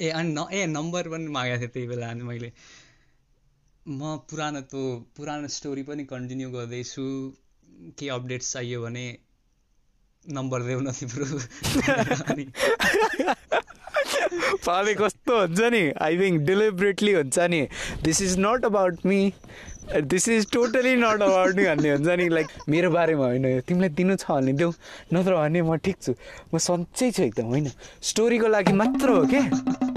ए अनि न ए नम्बर पनि मागेको थिएँ त्यही बेला अनि मैले म पुरानो त्यो पुरानो स्टोरी पनि कन्टिन्यू गर्दैछु। के अपडेट्स चाहियो भने नम्बर देऊ न तिम्रो। पाले कस्तो हुन्छ नि? आई थिङ्क डेलिबरेटली हुन्छ नि। This is not about me this is totally not about me भन्ने हुन्छ नि। लाइक मेरो बारेमा होइन यो तिमीलाई दिनु छ भने देऊ। नत्र भने म ठिक छु। म सन्चै छु एकदम होइन? स्टोरीको लागि मात्र हो क्या?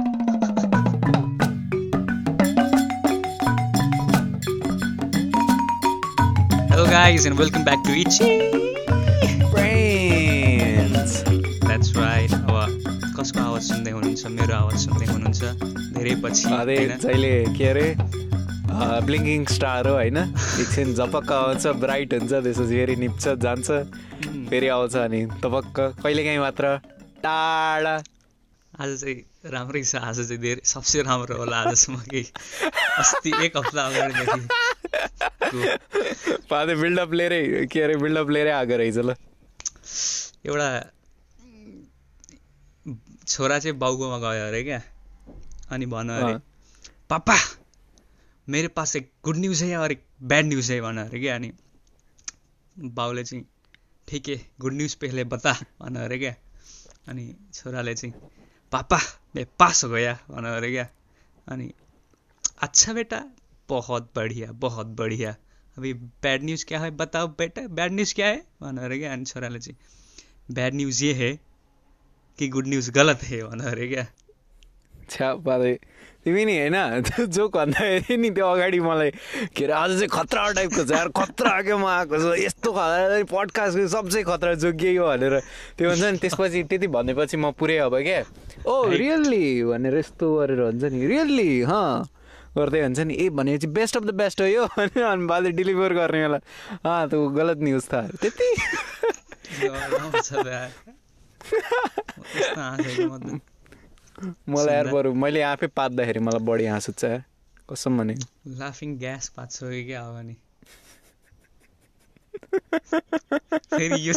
Guys and welcome back to each Brains. That's right अब कसको आवाज सुन्दै हुनुहुन्छ? मेरो आवाज सुन्दै हुनुहुन्छ? धेरै पछि अरे? जहिले के अरे? ब्लिङ्किङ स्टार हो होइन? एकछिन झपक्क आउँछ ब्राइट हुन्छ त्यसपछि फेरि निप्छ जान्छ फेरि आउँछ अनि तपक्क। कहिलेकाहीँ मात्र टाढा। आज चाहिँ राम्रै छ आज चाहिँ धेरै सबसे राम्रो होला आजसम्म कि अस्ति एक हप्ता अगाडिदेखि पाँदै बिल्डअप लिएरै के अरे बिल्डअप लिएरै आएको रहेछ ल एउटा छोरा चाहिँ बाउकोमा गयो अरे क्या अनि भन अरे। पापा मेरे पास एक गुड न्यूज़ है एक बैड न्यूज़ है भन अरे क्या अनि बाउले चाहिँ ठिक गुड न्यूज़ पहले बता भन अरे क्या अनि छोराले चाहिँ पापा, मैं पास हो गया भन क्या अनि अच्छा बेटा, बहुत बढ़िया बहुत बढ़िया। अभी बैड न्यूज़ क्या है बताओ बेटा बैड न्यूज़ क्या है? भन अरे क्या अनि छोराले चाहिँ बैड न्यूज़ ये है कि गुड न्यूज़ गलत है भन अरे क्या छ्या तिमी नि होइन त्यो जोक भन्दाखेरि नि त्यो अगाडि मलाई के अरे आज चाहिँ खतरा टाइपको छ यार खतरा क्या म आएको छ यस्तो पडकास्टको सबसे खतरा जोक यही हो भनेर त्यो हुन्छ नि त्यसपछि त्यति भनेपछि म पुरै अब क्या ओ रियल्ली भनेर यस्तो गरेर हुन्छ नि रियल्ली हँ गर्दै हुन्छ नि ए भनेपछि बेस्ट अफ द बेस्ट हो यो अनि बाले डेलिभर गर्ने बेला अँ त्यो गलत न्युज था। त्यति। मलाई यार बरु मैले आफै पात्दाखेरि मलाई बढी हाँस उठ्छ यार कसम भने। लाफिङ ग्यास पाँच कि क्या हो भने फेरि यो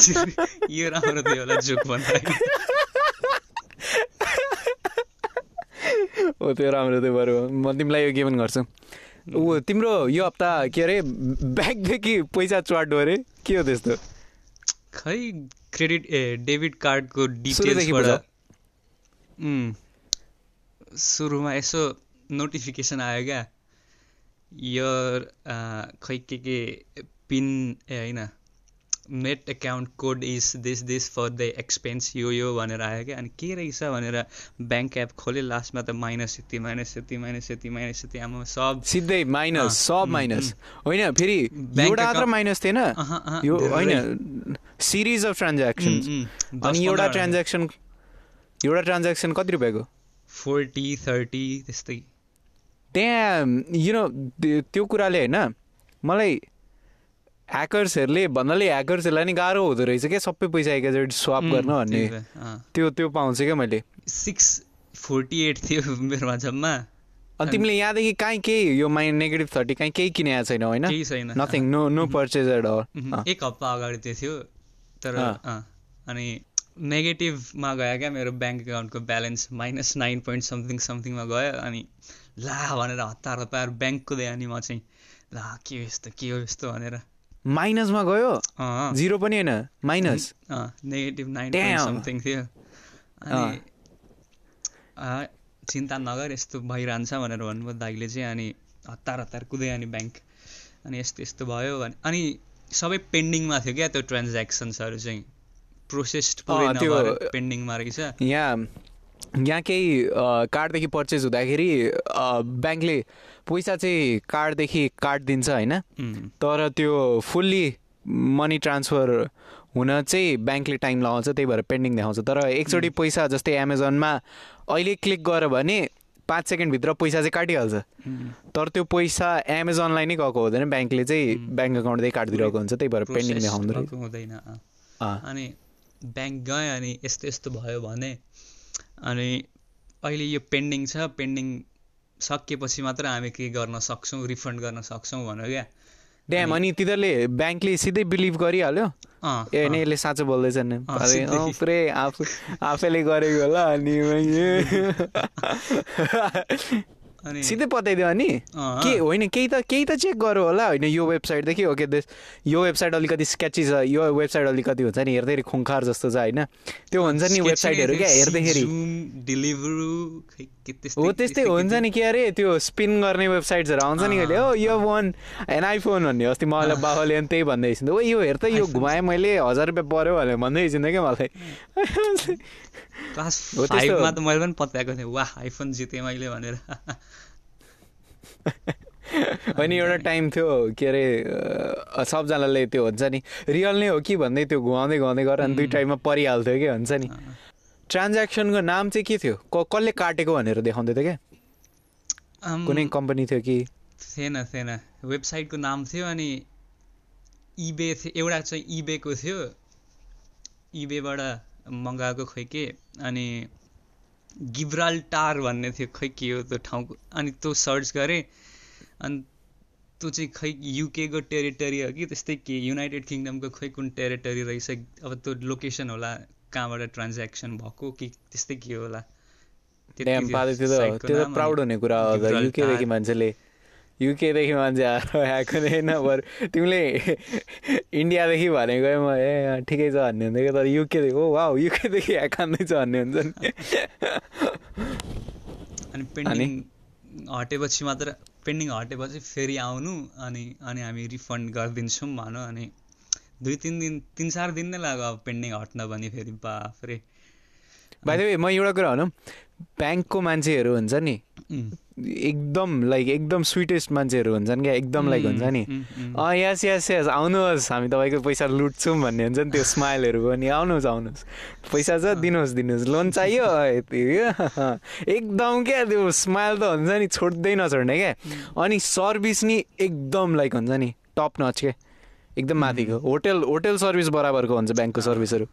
यो राम्रो थियो होला जोक भन्दाखेरि। हो त्यो राम्रो थियो बरु। म तिमीलाई यो गेम गर्छु। ऊ तिम्रो यो हप्ता के अरे ब्यागदेखि पैसा चुहाट्यो अरे? के हो त्यस्तो? खै क्रेडिट ए डेबिट कार्डको डिटेल्सबाट। सुरुमा यसो नोटिफिकेसन आयो क्या। यो खै के के पिन ए होइन net account code is this this for the expense यो यो भनेर आयो क्या। अनि के रहेछ भनेर ब्याङ्क एप खोलेँ लास्टमा त माइनस यति माइनस यति माइनस यति माइनस यति आमा सब सिधै माइनस सब माइनस होइन फेरि एउटा मात्र माइनस थिएन। यो। होइन सिरिज अफ ट्रान्ज्याक्सन अनि एउटा। ट्रान्ज्याक्सन एउटा ट्रान्ज्याक्सन कति रुपियाँको? फोर्टी थर्टी त्यस्तै। त्यहाँ यु नो त्यो कुराले होइन मलाई ह्याकर्सहरूले भन्नाले ह्याकर्सहरूलाई नि गाह्रो हुँदो रहेछ क्या सबै पैसा एकैचोटि स्वाप गर्न भन्ने त्यो त्यो पाउँछ क्या मैले। सिक्स फोर्टी एट थियो मेरोमा जम्मा अनि तिमीले यहाँदेखि काहीँ केही यो माइ नेगेटिभ थर्टी काहीँ केही किनेको छैन होइन? केही छैन nothing no no purchase at एक हप्ता अगाडि त्यो थियो तर अनि नेगेटिभमा गयो क्या मेरो bank एकाउन्टको balance minus nine point something समथिङमा गयो अनि ला भनेर हतार हतार ब्याङ्क कुदेँ अनि म चाहिँ ला के हो यस्तो के हो यस्तो भनेर। माइनसमा गयो? जिरो पनि होइन minus negative nine. Point something थियो। अनि चिन्ता नगर यस्तो भइरहन्छ भनेर भन्नुभयो दाइले चाहिँ अनि हतार हतार कुदेँ अनि ब्याङ्क अनि यस्तो यस्तो भयो भने अनि सबै पेन्डिङमा थियो क्या त्यो ट्रान्ज्याक्सन्सहरू चाहिँ। प्रोसेस्ड पुरै अँ, त्यो- नभएर पेन्डिङमा रहेछ यहाँ यहाँ केही कार्डदेखि पर्चेज हुँदाखेरि ब्याङ्कले पैसा चाहिँ कार्डदेखि काटिदिन्छ होइन? तर त्यो फुल्ली मनी ट्रान्सफर हुन चाहिँ ब्याङ्कले टाइम लगाउँछ त्यही भएर पेन्डिङ देखाउँछ। तर एकचोटि पैसा जस्तै एमाजोनमा अहिले क्लिक गर्यो भने पाँच सेकेन्डभित्र पैसा चाहिँ काटिहाल्छ। तर त्यो पैसा एमाजोनलाई नै गएको हुँदैन ब्याङ्कले चाहिँ. ब्याङ्क अकाउन्टदेखि काटिदिरहेको हुन्छ त्यही भएर पेन्डिङ process देखाउँदो रहेछ। भएको हुँदैन अँ। अँ, अनि ब्याङ्क गएँ अनि यस्तो यस्तो भयो भने अनि अहिले यो पेन्डिङ छ पेन्डिङ सकिएपछि मात्र हामी के गर्न सक्छौँ रिफन्ड गर्न सक्छौँ भन्यो क्या। ड्याम अनि तिनीहरूले ब्याङ्कले सिधै बिलिभ गरिहाल्यो? अँ, ए यसले साँचो बोल्दैछ नि। अँ, अरे सिधै। अँ, पुरै आफू आफैले गरेको होला अनि अनि सिधै बताइदियो अनि? के होइन केही त केही त चेक गरौँ होला होइन? यो वेबसाइटदेखि ओके दिस यो वेबसाइट अलिकति स्केची छ। यो वेबसाइट अलिकति हुन्छ नि हेर्दाखेरि खुङ्खार जस्तो छ होइन? त्यो हुन्छ नि वेबसाइटहरू क्या हेर्दाखेरि। हो त्यस्तै हुन्छ नि के अरे त्यो स्पिन गर्ने वेबसाइटहरू आउँछ नि कहिले हो यो वान एन आइफोन भन्ने अस्ति मलाई बाबाले अनि त्यही भन्दै एकछिन ओ यो हेर त यो घुमाएँ मैले हजार रुपियाँ पऱ्यो भनेर भन्दै एकछिन क्या मलाई। क्लास। फाइभमा त मैले पनि पत्याएको थिएँ। वाह आइफोन जितेँ मैले भनेर। अनि एउटा टाइम थियो के अरे सबजनाले त्यो हुन्छ नि रियल नै हो कि भन्दै त्यो घुमाउँदै घुमाउँदै गर अनि दुई टाइममा परिहाल्थ्यो कि हुन्छ नि। ट्रान्ज्याक्सनको नाम चाहिँ के थियो? क कसले काटेको भनेर देखाउँदै थियो क्या कुनै कम्पनी थियो कि? थिएन थिएन। वेबसाइटको नाम थियो अनि इबे थियो एउटा चाहिँ इबेको थियो। इबेबाट मगाएको खोइ के? अनि गिब्राल्टार भन्ने थियो खोइ के हो त्यो ठाउँको। अनि त्यो सर्च गरेँ अनि त्यो चाहिँ खै युकेको टेरिटरी हो कि त्यस्तै के? युनाइटेड किङडमको खोइ कुन टेरिटरी रहेछ? अब त्यो लोकेसन होला कहाँबाट ट्रान्ज्याक्सन भएको कि त्यस्तै के होला? प्राउड हुने कुरा हो। युकेदेखि मान्छेले युकेदेखि मान्छे आएर आएको नै बरु तिमीले इन्डियादेखि भनेको म ए ठिकै छ भन्ने हुन्थ्यो क्या। तर युकेदेखि ओ वा युकेदेखि ह्याक हान्दैछ भन्ने हुन्छ नि। अनि पेन्डिङ हटेपछि मात्र पेन्डिङ हटेपछि फेरि आउनु अनि अनि हामी रिफन्ड गरिदिन्छौँ भनौँ अनि दुई तिन दिन तिन चार दिन नै लाग्यो अब पेन्डिङ हट्न भने फेरि बाफ्रे बाई म एउटा कुरा भनौँ। ब्याङ्कको मान्छेहरू हुन्छ नि एकदम लाइक एकदम स्विटेस्ट मान्छेहरू हुन्छन् क्या एकदम लाइक हुन्छ नि। उम्, उम्, अँ यस यस यस आउनुहोस् हामी तपाईँको पैसा लुट्छौँ भन्ने हुन्छ नि त्यो स्माइलहरू पनि। आउनुहोस् आउनुहोस्। पैसा छ दिनुहोस् दिनुहोस्। लोन चाहियो? यति एकदम क्या त्यो स्माइल त हुन्छ नि छोड्दै नछोड्ने क्या। अनि सर्भिस नि एकदम लाइक हुन्छ नि टप नच क्या एकदम माथिको। होटेल होटेल सर्भिस बराबरको हुन्छ ब्याङ्कको सर्भिसहरू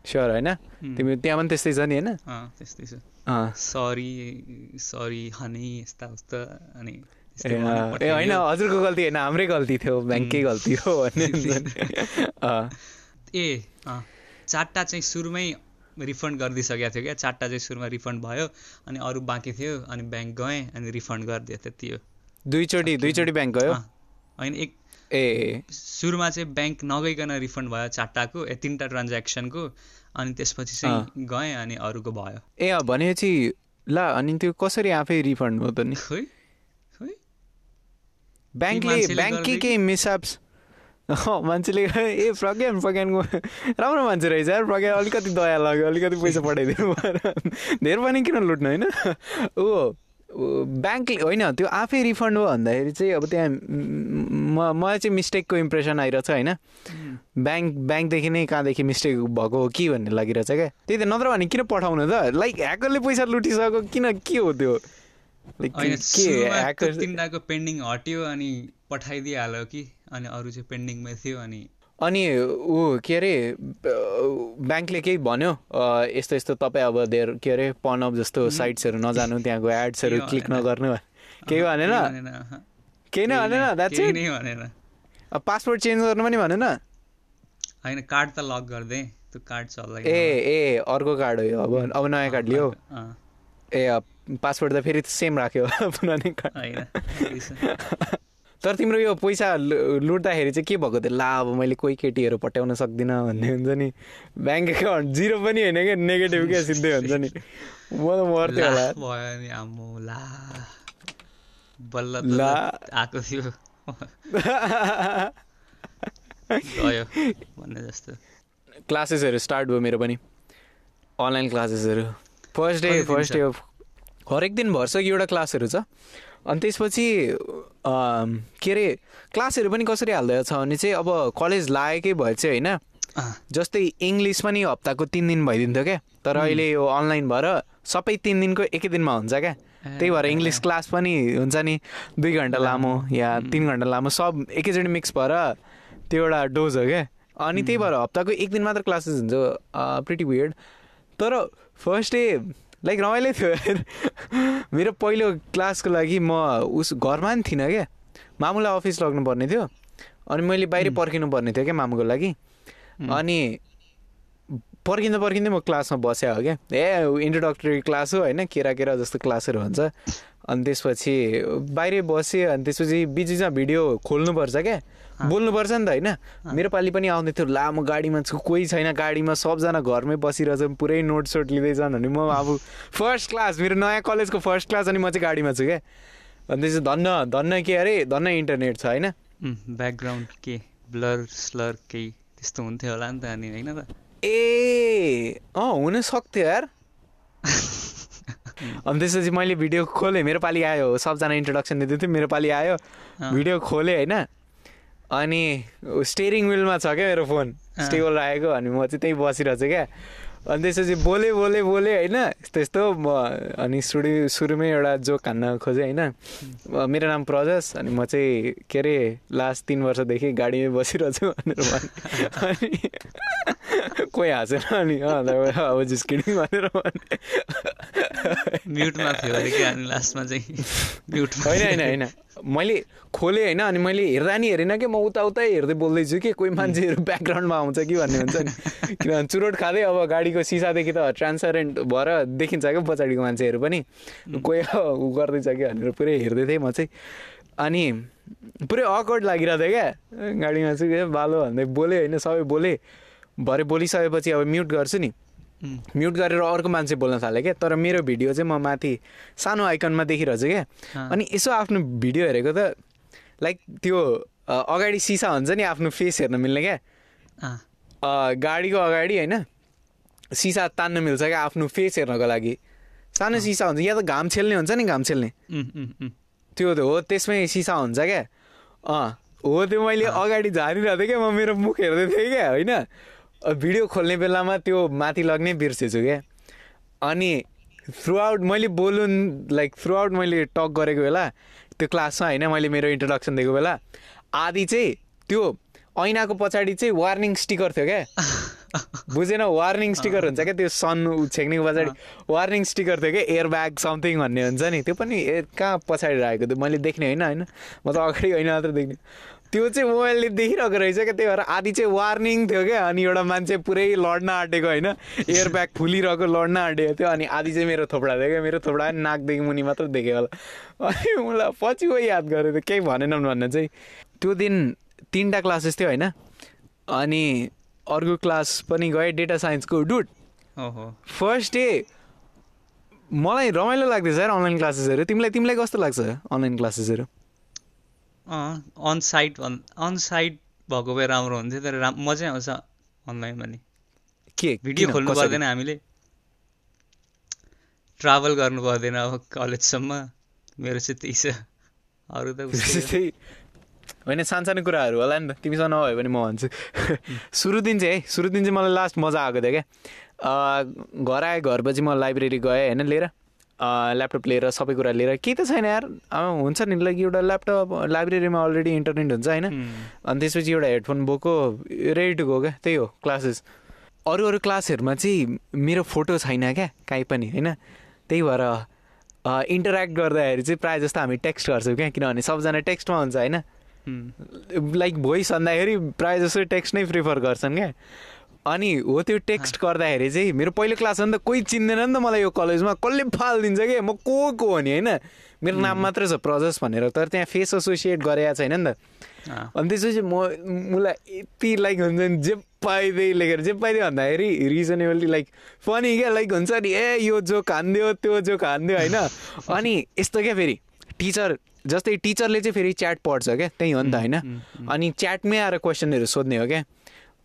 स्योर होइन? तिमी त्यहाँ पनि त्यस्तै छ नि होइन? त्यस्तै छ। सरी सरी हनी यस्ता उस्ता अनि ए होइन। हजुरको गल्ती होइन हाम्रै गल्ती थियो ब्याङ्ककै गल्ती हो ए चारवटा चाहिँ सुरुमै रिफन्ड गरिदिइसकेको थियो क्या चारवटा चाहिँ सुरुमा रिफन्ड भयो अनि अरू बाँकी थियो अनि ब्याङ्क गएँ अनि रिफन्ड गरिदियो त्यति हो दुईचोटि दुईचोटि ब्याङ्क गयो होइन एक ए सुरुमा चाहिँ ब्याङ्क नगइकन रिफन्ड भयो चारवटाको ए तिनवटा ट्रान्ज्याक्सनको अनि त्यसपछि चाहिँ गएँ अनि अरूको भयो। ए भनेपछि ला अनि त्यो कसरी आफै रिफन्ड हो त नि? ब्याङ्कले गर्दै केही मिसएप्स अँ मान्छेले ए प्रज्ञान प्रज्ञानको राम्रो मान्छे रहेछ यार प्रज्ञान अलिकति दया लाग्यो अलिकति पैसा पठाइदिनु धेरै पनि किन लुट्नु होइन? ऊ, ब्याङ्कले होइन त्यो आफै रिफन्ड हो भन्दाखेरि चाहिँ अब त्यहाँ म मलाई चाहिँ मिस्टेकको इम्प्रेसन आइरहेछ होइन। ब्याङ्क ब्याङ्कदेखि नै कहाँदेखि मिस्टेक भएको हो कि भन्ने लागिरहेछ क्या। त्यही त नत्र भने किन पठाउनु त? लाइक ह्याकरले पैसा लुटिसकेको किन के हो त्यो? लाइक के पेन्डिङ हट्यो अनि पठाइदिइहाल्यो कि? अनि अरू चाहिँ पेन्डिङमै थियो अनि अनि ऊ के अरे ब्याङ्कले केही भन्यो यस्तो यस्तो तपाईँ अब धेर के अरे पनअप जस्तो साइट्सहरू नजानु त्यहाँको एड्सहरू क्लिक। नगर्नु। केही भनेन? केही नै भनेन? पासपोर्ट चेन्ज गर्नु पनि भनेन? होइन कार्ड त लक गरिदिएँ त्यो कार्ड ए ए अर्को कार्ड हो यो। अब अब नयाँ कार्ड लियो। ए अ, पासपोर्ट त फेरि सेम राख्यो। पुरानै कार्ड। होइन। तर तिम्रो यो पैसा लुट्दाखेरि चाहिँ के भएको? थियो ला अब मैले कोही केटीहरू पट्याउन सक्दिनँ भन्ने हुन्छ नि। ब्याङ्क एकाउन्ट जिरो पनि होइन क्या नेगेटिभ क्या सिधै हुन्छ नि। म त मर्थ्यो होला। भयो नि आम्मो ला। बल्ल ला। आएको थियो। गयो भन्ने जस्तो। क्लासेसहरू स्टार्ट भयो मेरो पनि। अनलाइन क्लासेसहरू। First day first? डे हरेक दिन भर्छ कि एउटा क्लासहरू छ। अनि त्यसपछि के अरे क्लासहरू पनि कसरी हाल्दैछ भने चाहिँ अब कलेज लागेकै भए चाहिँ होइन जस्तै इङ्ग्लिस पनि हप्ताको तिन दिन भइदिन्थ्यो क्या तर अहिले यो अनलाइन भएर सबै तिन दिनको एकै दिनमा हुन्छ क्या त्यही भएर इङ्ग्लिस क्लास पनि हुन्छ नि दुई घन्टा लामो या तिन घन्टा लामो सब एकैचोटि मिक्स भएर त्यो एउटा डोज हो क्या अनि त्यही भएर हप्ताको एक दिन मात्र क्लासेस हुन्छ प्रिटी वियर्ड तर फर्स्ट डे लाइक रमाइलो थियो मेरो पहिलो क्लासको लागि म उस घरमा नि थिइनँ क्या मामुलाई अफिस लग्नु पर्ने थियो। अनि मैले बाहिर पर्खिनु पर्ने थियो क्या मामुको लागि? अनि पर्खिँदा पर्खिँदै म क्लासमा बसेँ हो क्या ए इन्ट्रोडक्टरी क्लास हो होइन? केरा केरा जस्तो क्लासहरू हुन्छ। अनि त्यसपछि बाहिरै बसेँ अनि त्यसपछि बिचमा भिडियो खोल्नुपर्छ क्या बोल्नुपर्छ नि त होइन। मेरो पालि पनि आउँदै थियो ला म गाडीमा छु कोही छैन गाडीमा सबजना घरमै बसिरहेछ पुरै नोट सोट लिँदैछन् भने म अब फर्स्ट क्लास मेरो नयाँ कलेजको फर्स्ट क्लास अनि म चाहिँ गाडीमा छु क्या अनि त्यसपछि धन्न धन्न के अरे धन्न इन्टरनेट छ होइन। ब्याकग्राउन्ड के ब्लर स्लर केही त्यस्तो हुन्थ्यो होला नि त अनि होइन त। ए अँ हुन सक्थ्यो यार। अनि त्यसपछि मैले भिडियो खोलेँ मेरो पालि आयो सबजना इन्ट्रोडक्सन दिँदै थियो मेरो पालि आयो। भिडियो खोलेँ होइन। अनि स्टेरिङ विलमा छ क्या मेरो फोन स्टेबल राखेको अनि म चाहिँ त्यहीँ बसिरहेको छु क्या। अनि त्यसपछि बोले बोले बोले होइन यस्तो यस्तो म अनि सुरु सुरुमै एउटा जोक हान्न खोजेँ होइन। मेरो नाम प्रजस अनि म चाहिँ के अरे लास्ट तिन वर्षदेखि गाडीमै बसिरहेको छु भनेर भने। अनि कोही हाँसेन अनि अब जिस्किडिङ भनेर भने। म्युटमा थियो अरे कि अनि लास्टमा चाहिँ म्युट होइन होइन होइन। मैले खोलेँ होइन अनि मैले हेर्दा नि हेरेन कि म उता उतै हेर्दै बोल्दैछु कि कोही मान्छेहरू ब्याकग्राउन्डमा आउँछ कि भन्ने हुन्छ नि। किनभने चुरोट खाँदै अब गाडीको सिसादेखि त ट्रान्सपरेन्ट भएर देखिन्छ क्या पछाडिको मान्छेहरू पनि। कोही ऊ गर्दैछ कि भनेर पुरै हेर्दै थिएँ म चाहिँ। अनि पुरै अकवर्ड लागिरहेको थियो क्या गाडीमा चाहिँ बालो भन्दै बोलेँ होइन सबै बोलेँ। भरे बोलिसकेपछि अब म्युट गर्छु नि। म्युट गरेर अर्को मान्छे बोल्न थालेँ क्या। तर मेरो भिडियो चाहिँ म माथि सानो आइकनमा देखिरहेको छु क्या अनि यसो आफ्नो भिडियो हेरेको त लाइक त्यो अगाडि सिसा हुन्छ नि आफ्नो फेस हेर्न मिल्ने क्या। गाडीको अगाडि होइन सिसा तान्न मिल्छ क्या आफ्नो फेस हेर्नको लागि। सानो सिसा हुन्छ या त घाम छेल्ने हुन्छ नि घाम छेल्ने। त्यो हो त्यसमै सिसा हुन्छ क्या। अँ हो त्यो मैले अगाडि झारिरहेको थिएँ क्या म मेरो मुख हेर्दै थिएँ क्या होइन। भिडियो खोल्ने बेलामा त्यो माथि लग्ने बिर्सेछु क्या अनि थ्रु आउट मैले बोलुन लाइक थ्रु आउट मैले टक गरेको बेला त्यो क्लासमा होइन मैले मेरो इन्ट्रोडक्सन दिएको बेला आदि चाहिँ त्यो ऐनाको पछाडि चाहिँ वार्निङ स्टिकर थियो क्या बुझेन वार्निङ स्टिकर हुन्छ क्या त्यो सन छेक्नेको पछाडि वार्निङ स्टिकर थियो क्या एयर ब्याग समथिङ भन्ने हुन्छ नि त्यो पनि कहाँ पछाडि राखेको थियो? मैले देख्ने होइन होइन? म त अगाडि होइन मात्र देख्ने। त्यो चाहिँ मोबाइलले देखिरहेको रहेछ क्या त्यही भएर आदि चाहिँ वार्निङ थियो क्या। अनि एउटा मान्छे पुरै लड्न आँटेको होइन। एयर ब्याग फुलिरहेको लड्न आँटेको थियो। अनि आदि चाहिँ मेरो थोपडा थियो क्या। मेरो थोपडा नाकदेखि मुनि मात्र देखेँ होला। अनि मलाई पछि गयो याद गरेँ थियो केही भनेनन् भन्ने चाहिँ। त्यो दिन तिनवटा क्लासेस थियो होइन। अनि अर्को क्लास पनि गएँ डेटा साइन्सको डुट फर्स्ट डे मलाई रमाइलो लाग्दैछ यार अनलाइन क्लासेसहरू तिमीलाई तिमीलाई कस्तो लाग्छ अनलाइन क्लासेसहरू अन साइट भन् अन साइट भएको भए राम्रो हुन्थ्यो तर राम मजै आउँछ अनलाइन पनि के भिडियो खोल्नु पर्दैन हामीले। ट्राभल गर्नु पर्दैन अब कलेजसम्म। मेरो चाहिँ त्यही छ। अरू त त्यही। होइन सानसानो कुराहरू होला नि त। तिमीसँग नभए पनि म भन्छु। सुरु दिन चाहिँ है सुरु दिन चाहिँ मलाई लास्ट मजा आएको थियो क्या। घर आएँ घरपछि म लाइब्रेरी गएँ होइन लिएर। ल्यापटप लिएर सबै कुरा लिएर केही त छैन यार। हुन्छ नि लाइक एउटा ल्यापटप लाइब्रेरीमा अलरेडी इन्टरनेट हुन्छ होइन? अनि त्यसपछि एउटा हेडफोन बोको रेडी टु गो क्या? त्यही हो क्लासेस अरू अरू क्लासहरूमा चाहिँ मेरो फोटो छैन क्या? काहीँ पनि होइन? त्यही भएर इन्टरेक्ट गर्दाखेरि चाहिँ प्रायः जस्तो हामी टेक्स्ट गर्छौँ क्या? किनभने सबजना टेक्स्टमा हुन्छ होइन? लाइक भोइस भन्दाखेरि प्रायः जस्तो टेक्स्ट नै प्रिफर गर्छन् क्या? अनि हो त्यो टेक्स्ट गर्दाखेरि चाहिँ मेरो पहिलो क्लास हो नि त कोही चिन्दैन नि त मलाई यो कलेजमा। कसले फालिदिन्छ कि? म को को हो नि होइन? मेरो नाम मात्रै छ प्रजस भनेर। तर त्यहाँ फेस एसोसिएट गरेको छैन नि त। अनि त्यसपछि म मलाई यति लाइक हुन्छ नि जे पाइदिए लेखेर जे पाइदियो भन्दाखेरि रिजनेबली लाइक फनी क्या लाइक हुन्छ नि ए यो जोक हानिदियो त्यो जोक हानिदियो होइन? अनि यस्तो क्या फेरि टिचर जस्तै टिचरले चाहिँ फेरि च्याट पढ्छ क्या त्यही हो नि त होइन? अनि च्याटमै आएर क्वेसनहरू सोध्ने हो क्या?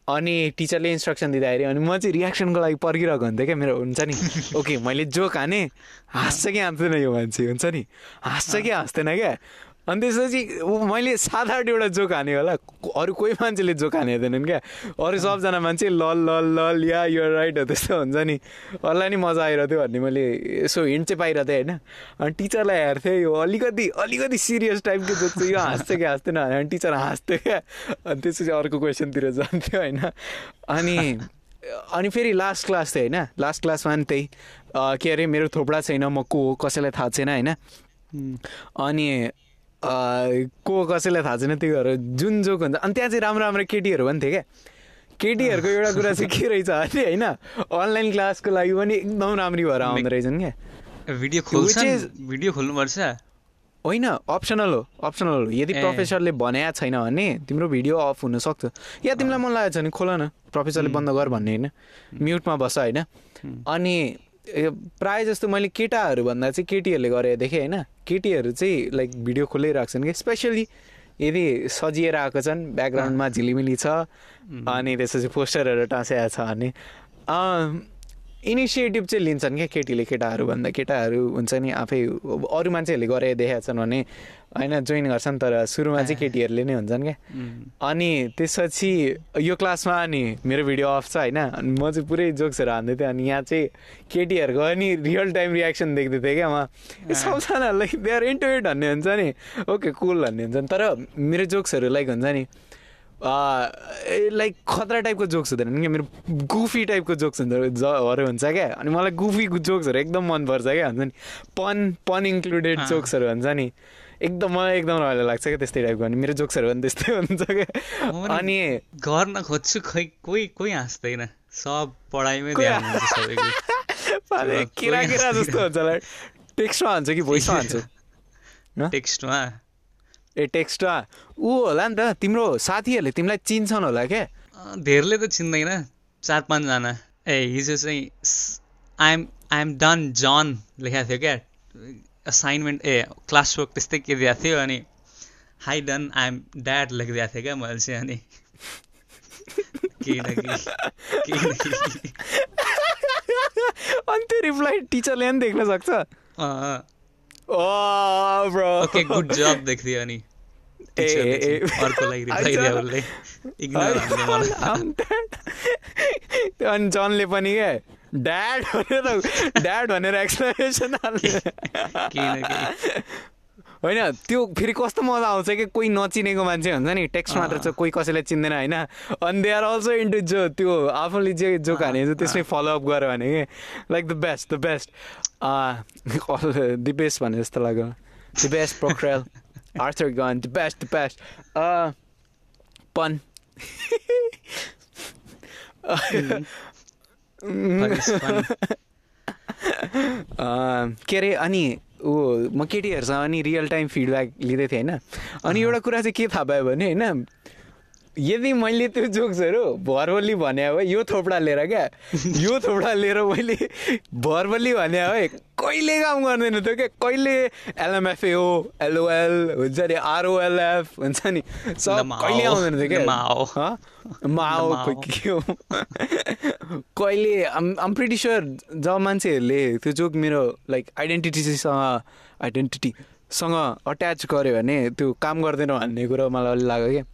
अनि टिचरले इन्स्ट्रक्सन दिँदाखेरि अनि म चाहिँ रियाक्सनको लागि पर्खिरहेको हुन्थेँ क्या मेरो हुन्छ नि? ओके मैले जोक हाने हाँस्छ कि हाँस्दैन यो मान्छे हुन्छ नि? हाँस्छ कि हाँस्दैन क्या? अनि त्यसपछि मैले सात आठवटा जोक हाने होला। अरू कोही मान्छेले जोक हानेदैनन् क्या। अरू सबजना मान्छे लल लल लल या यो राइट हो त्यस्तो हुन्छ नि। अरूलाई नि मजा आइरहेको थियो भन्ने मैले यसो हिन्ट चाहिँ पाइरहेको थिएँ होइन। अनि टिचरलाई हेर्थेँ यो अलिकति अलिकति सिरियस टाइपको जोक चाहिँ यो हाँस्छ कि हाँस्दैन अनि टिचर हाँस्थ्यो क्या। अनि त्यसपछि अर्को क्वेसनतिर जान्थ्यो होइन। अनि अनि फेरि लास्ट क्लास थियो होइन। लास्ट क्लासमा नि त्यही। के अरे मेरो थोपडा छैन म को हो कसैलाई थाहा छैन होइन। अनि को कसैलाई थाहा छैन त्योहरू जुन जोक हुन्छ। अनि त्यहाँ चाहिँ राम्रो राम्रो केटीहरू पनि थियो क्या। केटीहरूको एउटा कुरा चाहिँ के रहेछ भने होइन अनलाइन क्लासको लागि पनि एकदम राम्री भएर आउँदो रहेछन् क्या। भिडियो भिडियो खोल्नुपर्छ? होइन अप्सनल हो अप्सनल हो। यदि। प्रोफेसरले भनेको छैन भने तिम्रो भिडियो अफ हुनसक्छ। या तिमीलाई मन लागेको छ भने खोल न प्रोफेसरले बन्द गर भन्ने होइन। म्युटमा बस होइन। अनि प्रायः जस्तो मैले केटाहरू भन्दा चाहिँ केटीहरूले गरे देखेँ होइन। केटीहरू चाहिँ लाइक भिडियो खोलिरहेको छन् कि स्पेसली यदि सजिएर आएको छन् ब्याकग्राउन्डमा झिलिमिली छ अनि त्यसपछि पोस्टरहरू टाँसेको छ भने इनिसिएटिभ चाहिँ लिन्छन् क्या केटीले केटाहरू भन्दा केटाहरू हुन्छ नि आफै अरू मान्छेहरूले गरे देखाएको छन् भने होइन जोइन गर्छन् तर सुरुमा चाहिँ केटीहरूले नै हुन्छन् क्या। अनि त्यसपछि यो क्लासमा अनि मेरो भिडियो अफ छ होइन। अनि म चाहिँ पुरै जोक्सहरू हान्दै थिएँ अनि यहाँ चाहिँ केटीहरूको पनि रियल टाइम रियाक्सन देख्दै थिएँ क्या उहाँ ए, सबजनालाई दे आर भन्ने हुन्छ नि। ओके कुल भन्ने हुन्छ नि। तर मेरो जोक्सहरू लाइक हुन्छ नि लाइक खतरा टाइपको जोक्स हुँदैन क्या मेरो गुफी टाइपको जोक्स हुन्छ जहरू हुन्छ क्या अनि मलाई गुफी जोक्सहरू एकदम मनपर्छ क्या हुन्छ नि पन पन इन्क्लुडेड। जोक्सहरू हुन्छ नि एकदम मलाई एकदम रमाइलो लाग्छ क्या त्यस्तै टाइपको अनि मेरो जोक्सहरू पनि त्यस्तै हुन्छ क्या अनि गर्न खोज्छु खै कोही कोही हाँस्दैन सब पढाइमै किरा किरा। जस्तो हुन्छ टेक्स्टमा हान्छ कि भोइसमा हान्छु? टेक्स्टमा ए टेक्स्टमा ऊ होला नि त तिम्रो साथीहरूले तिमीलाई चिन्छन् होला क्या धेरैले त चिन्दैन चार पाँचजना। ए हिजो चाहिँ आइएम आइएम डन जन लेखाएको थियो क्या। असाइनमेन्ट ए क्लास वर्क त्यस्तै के दिएको थियो अनि हाई डन आइएम ड्याड लेखिदिएको थिएँ क्या मैले चाहिँ अनि। केही न केही अनि त्यो रिप्लाई टिचरले पनि देख्न सक्छ। अनि अनि जनले पनि क्या ड्याड भनेर ड्याड भनेर एक्सप्लेनेसन होइन त्यो फेरि कस्तो मजा आउँछ कि कोही नचिनेको मान्छे हुन्छ नि। टेक्स्ट मात्र छ कोही कसैलाई चिन्दैन होइन? अनि दे आर अल्सो इन्टु जो त्यो आफूले जे जोक हाने त्यसमै फलोअप गर भने कि? Like the best the best the best भने जस्तो लाग्यो द बेस्ट प्रोक्रेल आर्थर गन द बेस्ट द बेस्ट पन के अरे अनि ऊ म केटीहरूसँग अनि रियल टाइम फिडब्याक लिँदै थिएँ होइन अनि एउटा कुरा चाहिँ के थाहा पायो भने होइन यदि मैले त्यो जोक्सहरू भर्बल्ली भने भए यो थोपडा लिएर क्या? यो थोपडा लिएर मैले भर्बल्ली भने भए कहिले काम गर्दैन थियो क्या? कहिले एलएमएफए हो एलओएल हुन्छ नि आरओएलएफ हुन्छ नि? सब कहिले आउँदैन थियो क्या। हँ? माओ के हो? कहिले आम प्रिटी स्योर जब मान्छेहरूले त्यो जोक मेरो लाइक आइडेन्टिटीसँग आइडेन्टिटीसँग अट्याच गर्यो भने त्यो काम गर्दैन भन्ने कुरो मलाई अलि लाग्यो क्या।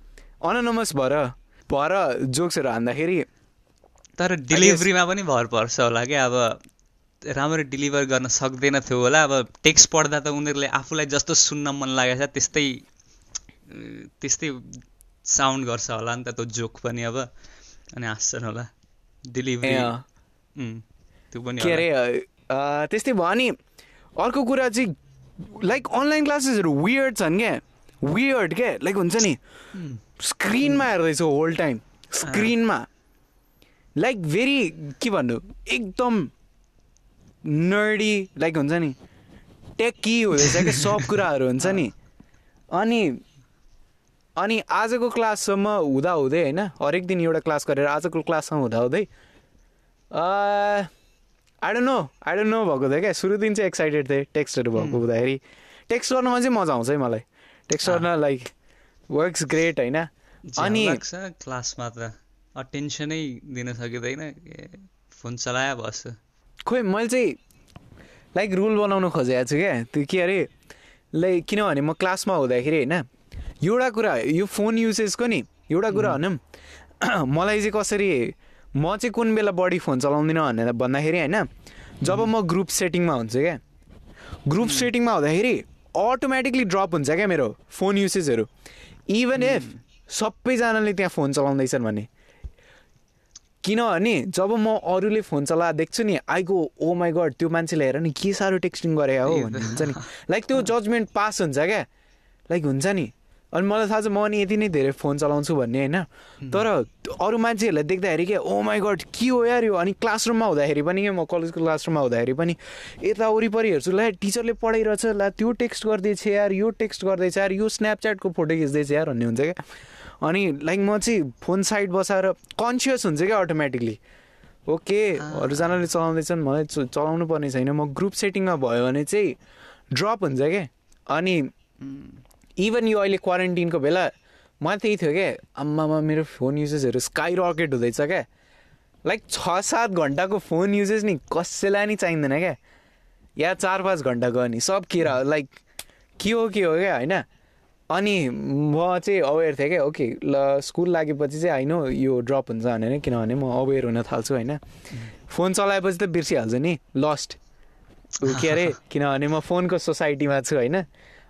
अनोनमस भएर भएर जोक्सहरू हान्दाखेरि तर डेलिभरीमा पनि भर पर्छ होला क्या। अब राम्ररी डेलिभर गर्न सक्दैन थियो होला। अब टेक्स्ट पढ्दा त उनीहरूले आफूलाई जस्तो सुन्न मन लागेको छ त्यस्तै त्यस्तै साउन्ड गर्छ होला नि त त्यो जोक पनि अब। अनि हाँस्छन् होला। डेलिभरी त्यो पनि के। अरे त्यस्तै भयो। अनि अर्को कुरा चाहिँ लाइक अनलाइन क्लासेसहरू वियर्ड छन् क्या। वियर्ड क्या लाइक हुन्छ नि। स्क्रिनमा हेर्दैछु होल टाइम स्क्रिनमा लाइक भेरी के भन्नु एकदम नर्डी लाइक हुन्छ नि टेकी हुँदैछ क्या सब कुराहरू हुन्छ नि अनि अनि आजको क्लाससम्म हुँदा हुँदै होइन हरेक दिन एउटा क्लास गरेर आजको क्लाससम्म हुँदा हुँदै I don't know don't know भएको थियो क्या सुरु दिन चाहिँ एक्साइटेड थिएँ टेक्स्टहरू भएको हुँदाखेरि टेक्स्ट गर्नुमा चाहिँ मजा आउँछ है मलाई टेक्स्ट गर्न लाइक वर्क्स ग्रेट होइन? अनि लाग्छ क्लासमा त अटेन्सनै दिन सकिँदैन फोन चलायो बस्छ खोइ मैले चाहिँ लाइक रुल बनाउनु खोजेको छु क्या। त्यो के अरे लाइक किनभने म क्लासमा हुँदाखेरि होइन एउटा कुरा यो फोन युसेजको नि? एउटा कुरा भनौँ मलाई चाहिँ कसरी म चाहिँ कुन बेला बढी फोन चलाउँदिनँ भनेर भन्दाखेरि होइन जब म ग्रुप सेटिङमा हुन्छु क्या। ग्रुप सेटिङमा हुँदाखेरि अटोमेटिकली ड्रप हुन्छ क्या मेरो फोन युसेजहरू इभन इफ सबैजनाले त्यहाँ फोन चलाउँदैछन् भने। किनभने जब म अरूले फोन चला देख्छु नि आइगो ओ माई गड त्यो मान्छेले हेर नि के साह्रो टेक्स्टिङ गरे हो? भन्ने हुन्छ नि। लाइक त्यो जजमेन्ट पास हुन्छ क्या। लाइक हुन्छ नि। अनि मलाई थाहा छ म अनि यति नै धेरै फोन चलाउँछु भन्ने होइन? तर अरू मान्छेहरूलाई देख्दाखेरि क्या ओ माई गड के हो यार यो? अनि क्लासरुममा हुँदाखेरि पनि क्या म कलेजको क्लासरुममा हुँदाखेरि पनि यता वरिपरि हेर्छु ल टिचरले पढाइरहेछ ल त्यो टेक्स्ट गर्दैछ यार यो टेक्स्ट गर्दैछ यार यो स्न्यापच्याटको फोटो खिच्दैछ यार भन्ने हुन्छ क्या? अनि लाइक म चाहिँ फोन साइड बसाएर कन्सियस हुन्छ क्या अटोमेटिकली ओके अरूजनाले चलाउँदैछन् मलाई चलाउनु पर्ने छैन म ग्रुप सेटिङमा भयो भने चाहिँ ड्रप हुन्छ क्या? अनि इभन यो अहिले क्वारेन्टिनको बेला मलाई त्यही थियो क्या आम्मामा मेरो फोन युजेसहरू स्काई रकेट हुँदैछ क्या लाइक छ सात घन्टाको फोन युजेस नि कसैलाई नि चाहिँदैन क्या या चार पाँच घन्टाको अनि सब केरा लाइक के हो के हो क्या होइन। अनि म चाहिँ अवेर थिएँ क्या ओके ल स्कुल लागेपछि चाहिँ होइन यो ड्रप हुन्छ भनेर किनभने म अवेर हुन थाल्छु होइन। फोन चलाएपछि त बिर्सिहाल्छु नि लस्ट के अरे किनभने म फोनको सोसाइटीमा छु होइन।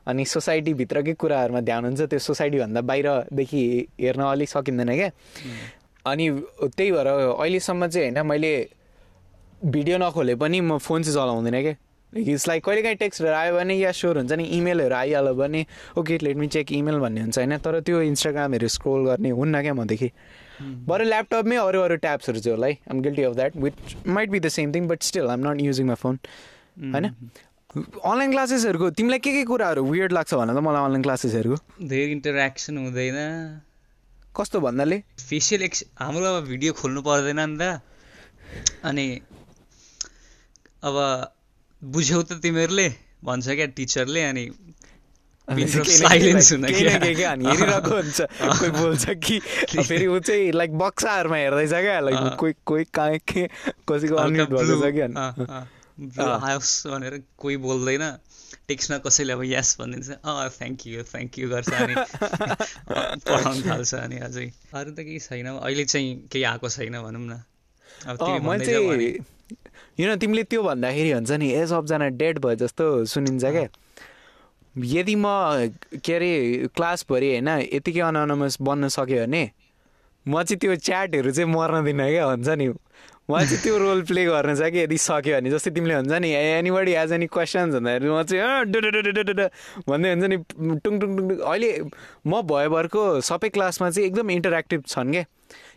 अनि सोसाइटीभित्रकै कुराहरूमा ध्यान हुन्छ त्यो सोसाइटीभन्दा बाहिरदेखि हेर्न अलिक सकिँदैन क्या। अनि त्यही भएर अहिलेसम्म चाहिँ होइन मैले भिडियो नखोले पनि म फोन चाहिँ चलाउँदिनँ क्या। इट्स लाइक कहिलेकाहीँ टेक्स्टहरू आयो भने या स्योर हुन्छ नि इमेलहरू आइहाल्यो भने okay let me check email भन्ने हुन्छ होइन। तर त्यो इन्स्टाग्रामहरू स्क्रोल गर्ने हुन्न क्या मदेखि। बरु ल्यापटपमै अरू अरू ट्याप्सहरू चाहिँ होला है। I'm guilty of that which might be the same thing but still I'm not using my phone होइन? अनलाइन क्लासेसहरूको तिमीलाई के के कुराहरू वियर्ड लाग्छ भन त मलाई अनलाइन क्लासेसहरूको धेरै इन्टरेक्सन हुँदैन। कस्तो भन्नाले? फेसियल एक्स हाम्रो अब भिडियो खोल्नु पर्दैन नि त। अनि अब बुझ्यौ त तिमीहरूले भन्छ क्या टिचरले अनि साइलेन्स हुन क्या। अनि हेरिरहेको हुन्छ। कोही बोल्छ कि फेरि ऊ चाहिँ लाइक बक्साहरूमा हेर्दैछ क्या लाइक। कोही कोही कहाँ के कसैको अनम्युट भइरहेछ कि आओस् भनेर कोही बोल्दैन। टेक्स्टमा कसैले अब यस भनिदिन्छ अँ थ्याङ्क यू थ्याङ्क यू गर्छ अनि पढाउनु थाल्छ अनि अझै। अरू त केही छैन अहिले चाहिँ केही आएको छैन भनौँ न। अब मैले चाहिँ यु नो तिमीले त्यो भन्दाखेरि हुन्छ नि ए सबजना डेड भयो जस्तो सुनिन्छ क्या। यदि म के अरे क्लासभरि होइन यतिकै अनोनमस बन्न सक्यो भने म चाहिँ त्यो च्याटहरू चाहिँ मर्न दिनँ क्या हुन्छ नि। मलाई चाहिँ त्यो रोल प्ले गर्न छ कि? यदि सक्यो भने। जस्तै तिमीले हुन्छ नि एनीबडी हेज एनी क्वेसन्स भन्दाखेरि म चाहिँ भन्दै हुन्छ नि टुङ टुङ टुङ। अहिले म भयोभरको सबै क्लासमा चाहिँ एकदम इन्टरेक्टिभ छन् क्या।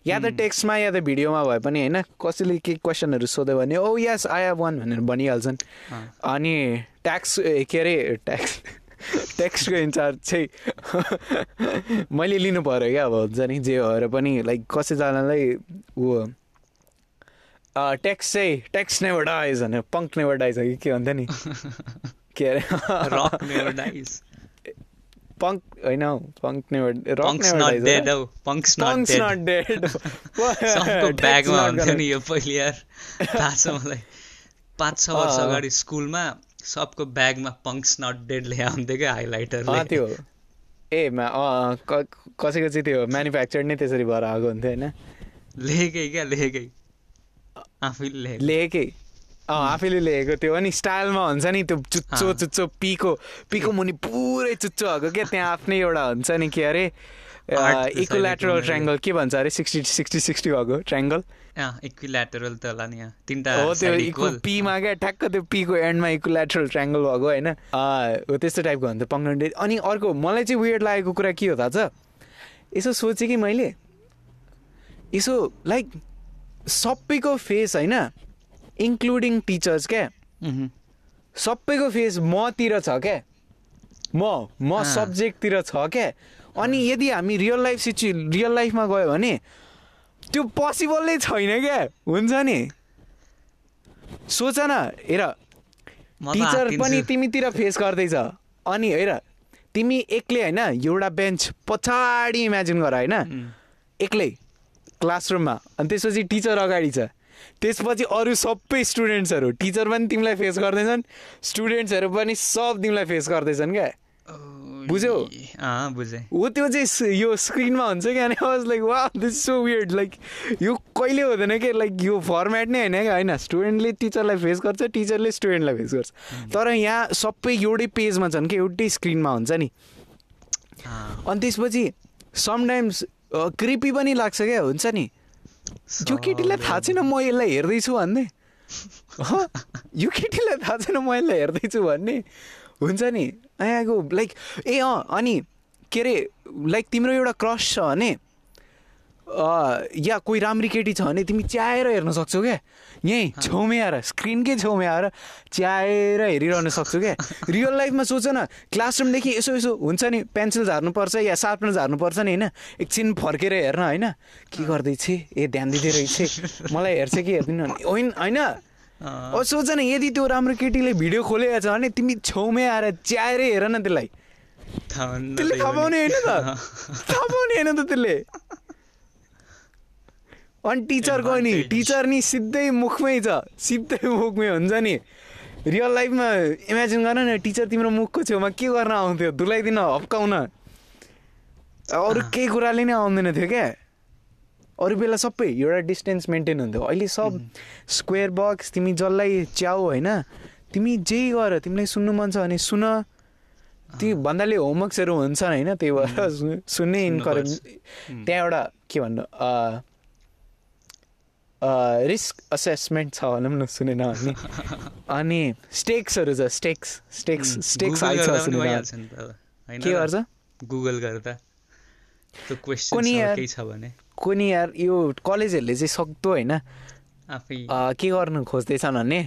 या त टेक्स्टमा या त भिडियोमा भए पनि होइन कसैले के क्वेसनहरू सोध्यो भने oh yes I have one भनेर भनिहाल्छन्। अनि ट्याक्स के अरे ट्याक्स टेक्स्टको इन्चार्ज चाहिँ मैले लिनु पऱ्यो क्या अब हुन्छ नि जे भएर पनि लाइक कसैजनालाई ऊ टेक्स्ट चाहिँ टेक्स्ट नेभर डाइज भनेर पङ्क नेभर डाइज हो कि के भन्थ्यो नि के अरे पङ्क होइन हौ punk never rock never not dead हौ पङ्क्स नट डेड सबको ब्यागमा हुन्थ्यो नि यो पहिले यार। थाहा छ मलाई पाँच छ वर्ष। अगाडि स्कुलमा सबको ब्यागमा पङ्क्स नट डेड लेखा हुन्थ्यो क्या हाइलाइटरले अँ त्यो। ए कसैको चाहिँ त्यो म्यानुफ्याक्चर नै त्यसरी भएर आएको हुन्थ्यो होइन? लेखेकै क्या लेखेकै। लेखेको। आफैले लेखेको त्यो अनि स्टाइलमा हुन्छ नि त्यो चुच्चो। चुच्चो पिको पिको मुनि पुरै चुच्चो भएको क्या त्यहाँ आफ्नै एउटा हुन्छ नि के अरे इक्वल्याटरल उनीहरूले- ट्राङ्गल के भन्छ अरे सिक्सटी सिक्सटी सिक्सटी भएको ट्राङ्गल अँ इक्विल्याटरल त होला नि तिनवटा हो त्यो equal। पीमा क्या ठ्याक्क त्यो पीको एन्डमा इक्वल्याटरल ट्राङ्गल भएको होइन। हो त्यस्तो टाइपको हुन्छ पङ्गडे अनि अर्को मलाई चाहिँ वेयर लागेको कुरा के हो थाहा छ? यसो सोचेँ कि मैले? यसो लाइक सबैको फेस होइन इन्क्लुडिङ टिचर्स क्या। सबैको फेस मतिर छ क्या म म। सब्जेक्टतिर छ क्या अनि यदि हामी रियल लाइफ सिचु रियल लाइफमा गयो भने त्यो पोसिबल नै छैन क्या हुन्छ नि? सोच न हेर टिचर। पनि तिमीतिर फेस गर्दैछ। अनि हेर तिमी एक्लै होइन एउटा बेन्च पछाडि इमेजिन गर होइन? एक्लै। क्लासरुममा। अनि त्यसपछि टिचर अगाडि छ। त्यसपछि अरू सबै स्टुडेन्ट्सहरू टिचर पनि तिमीलाई फेस गर्दैछन् स्टुडेन्ट्सहरू पनि सब तिमीलाई फेस गर्दैछन् क्या। बुझ्यौ? बुझेँ। हो त्यो चाहिँ यो स्क्रिनमा हुन्छ क्या वाज लाइक वा दिस सो वियर्ड लाइक यो कहिले हुँदैन कि लाइक यो फर्मेट नै होइन क्या होइन। स्टुडेन्टले टिचरलाई फेस गर्छ टिचरले स्टुडेन्टलाई फेस गर्छ। तर यहाँ सबै एउटै पेजमा छन् कि एउटै स्क्रिनमा हुन्छ नि। अनि त्यसपछि समटाइम्स क्रिपी पनि लाग्छ क्या हुन्छ नि? यो केटीलाई थाहा छैन म यसलाई हेर्दैछु भन्ने। यो केटीलाई थाहा छैन म यसलाई हेर्दैछु भन्ने। हुन्छ नि? यहाँको लाइक ए अँ अनि के अरे लाइक तिम्रो एउटा क्रस छ भने या कोही राम्री केटी छ भने तिमी च्याएर हेर्न सक्छौ क्या। यहीँ छेउमै आएर स्क्रिनकै छेउमै आएर च्याएर हेरिरहन सक्छौ क्या। रियल लाइफमा सोच न क्लासरुमदेखि यसो यसो हुन्छ नि पेन्सिल झार्नुपर्छ या सार्पनर झार्नुपर्छ नि होइन? एकछिन फर्केर हेर्न होइन? के गर्दैछ? ए ध्यान दिँदै रहेछ। मलाई हेर्छ कि हेर्दिन। होइन होइन। सोच न यदि त्यो राम्रो केटीले भिडियो खोलेको छ भने तिमी छेउमै आएर च्याएरै हेर न त्यसलाई। थाहा त्यसले पाउने। होइन त। थाहा पाउने होइन त त्यसले। अनि टिचरको नि. टिचर नि सिधै मुखमै छ सिधै मुखमै हुन्छ नि। रियल लाइफमा इमेजिन गर न टिचर तिम्रो मुखको छेउमा के गर्न आउँथ्यो? धुलाइदिन हप्काउन। अरू। केही कुराले नै आउँदैन थियो क्या। अरू बेला सबै एउटा डिस्टेन्स मेन्टेन हुन्थ्यो। अहिले सब स्क्वेयर बक्स तिमी जसलाई च्याउ होइन तिमी जे गर तिमीलाई सुन्नु मन छ भने सुन। ती भन्नाले होमवर्क्सहरू हुन्छन् होइन त्यही भएर सुन्नै इन्करेज। त्यहाँ एउटा के भन्नु रिस्क असेसमेन्ट छ भनौँ न सुनेन भने अनि स्टेक्सहरू छ स्टेक्स स्टेक्स स्टेक्स आइछ के? गर्छ गुगल गर्दा कुनै कुनै यार यो कलेजहरूले चाहिँ सक्दो होइन के गर्नु खोज्दैछन् भने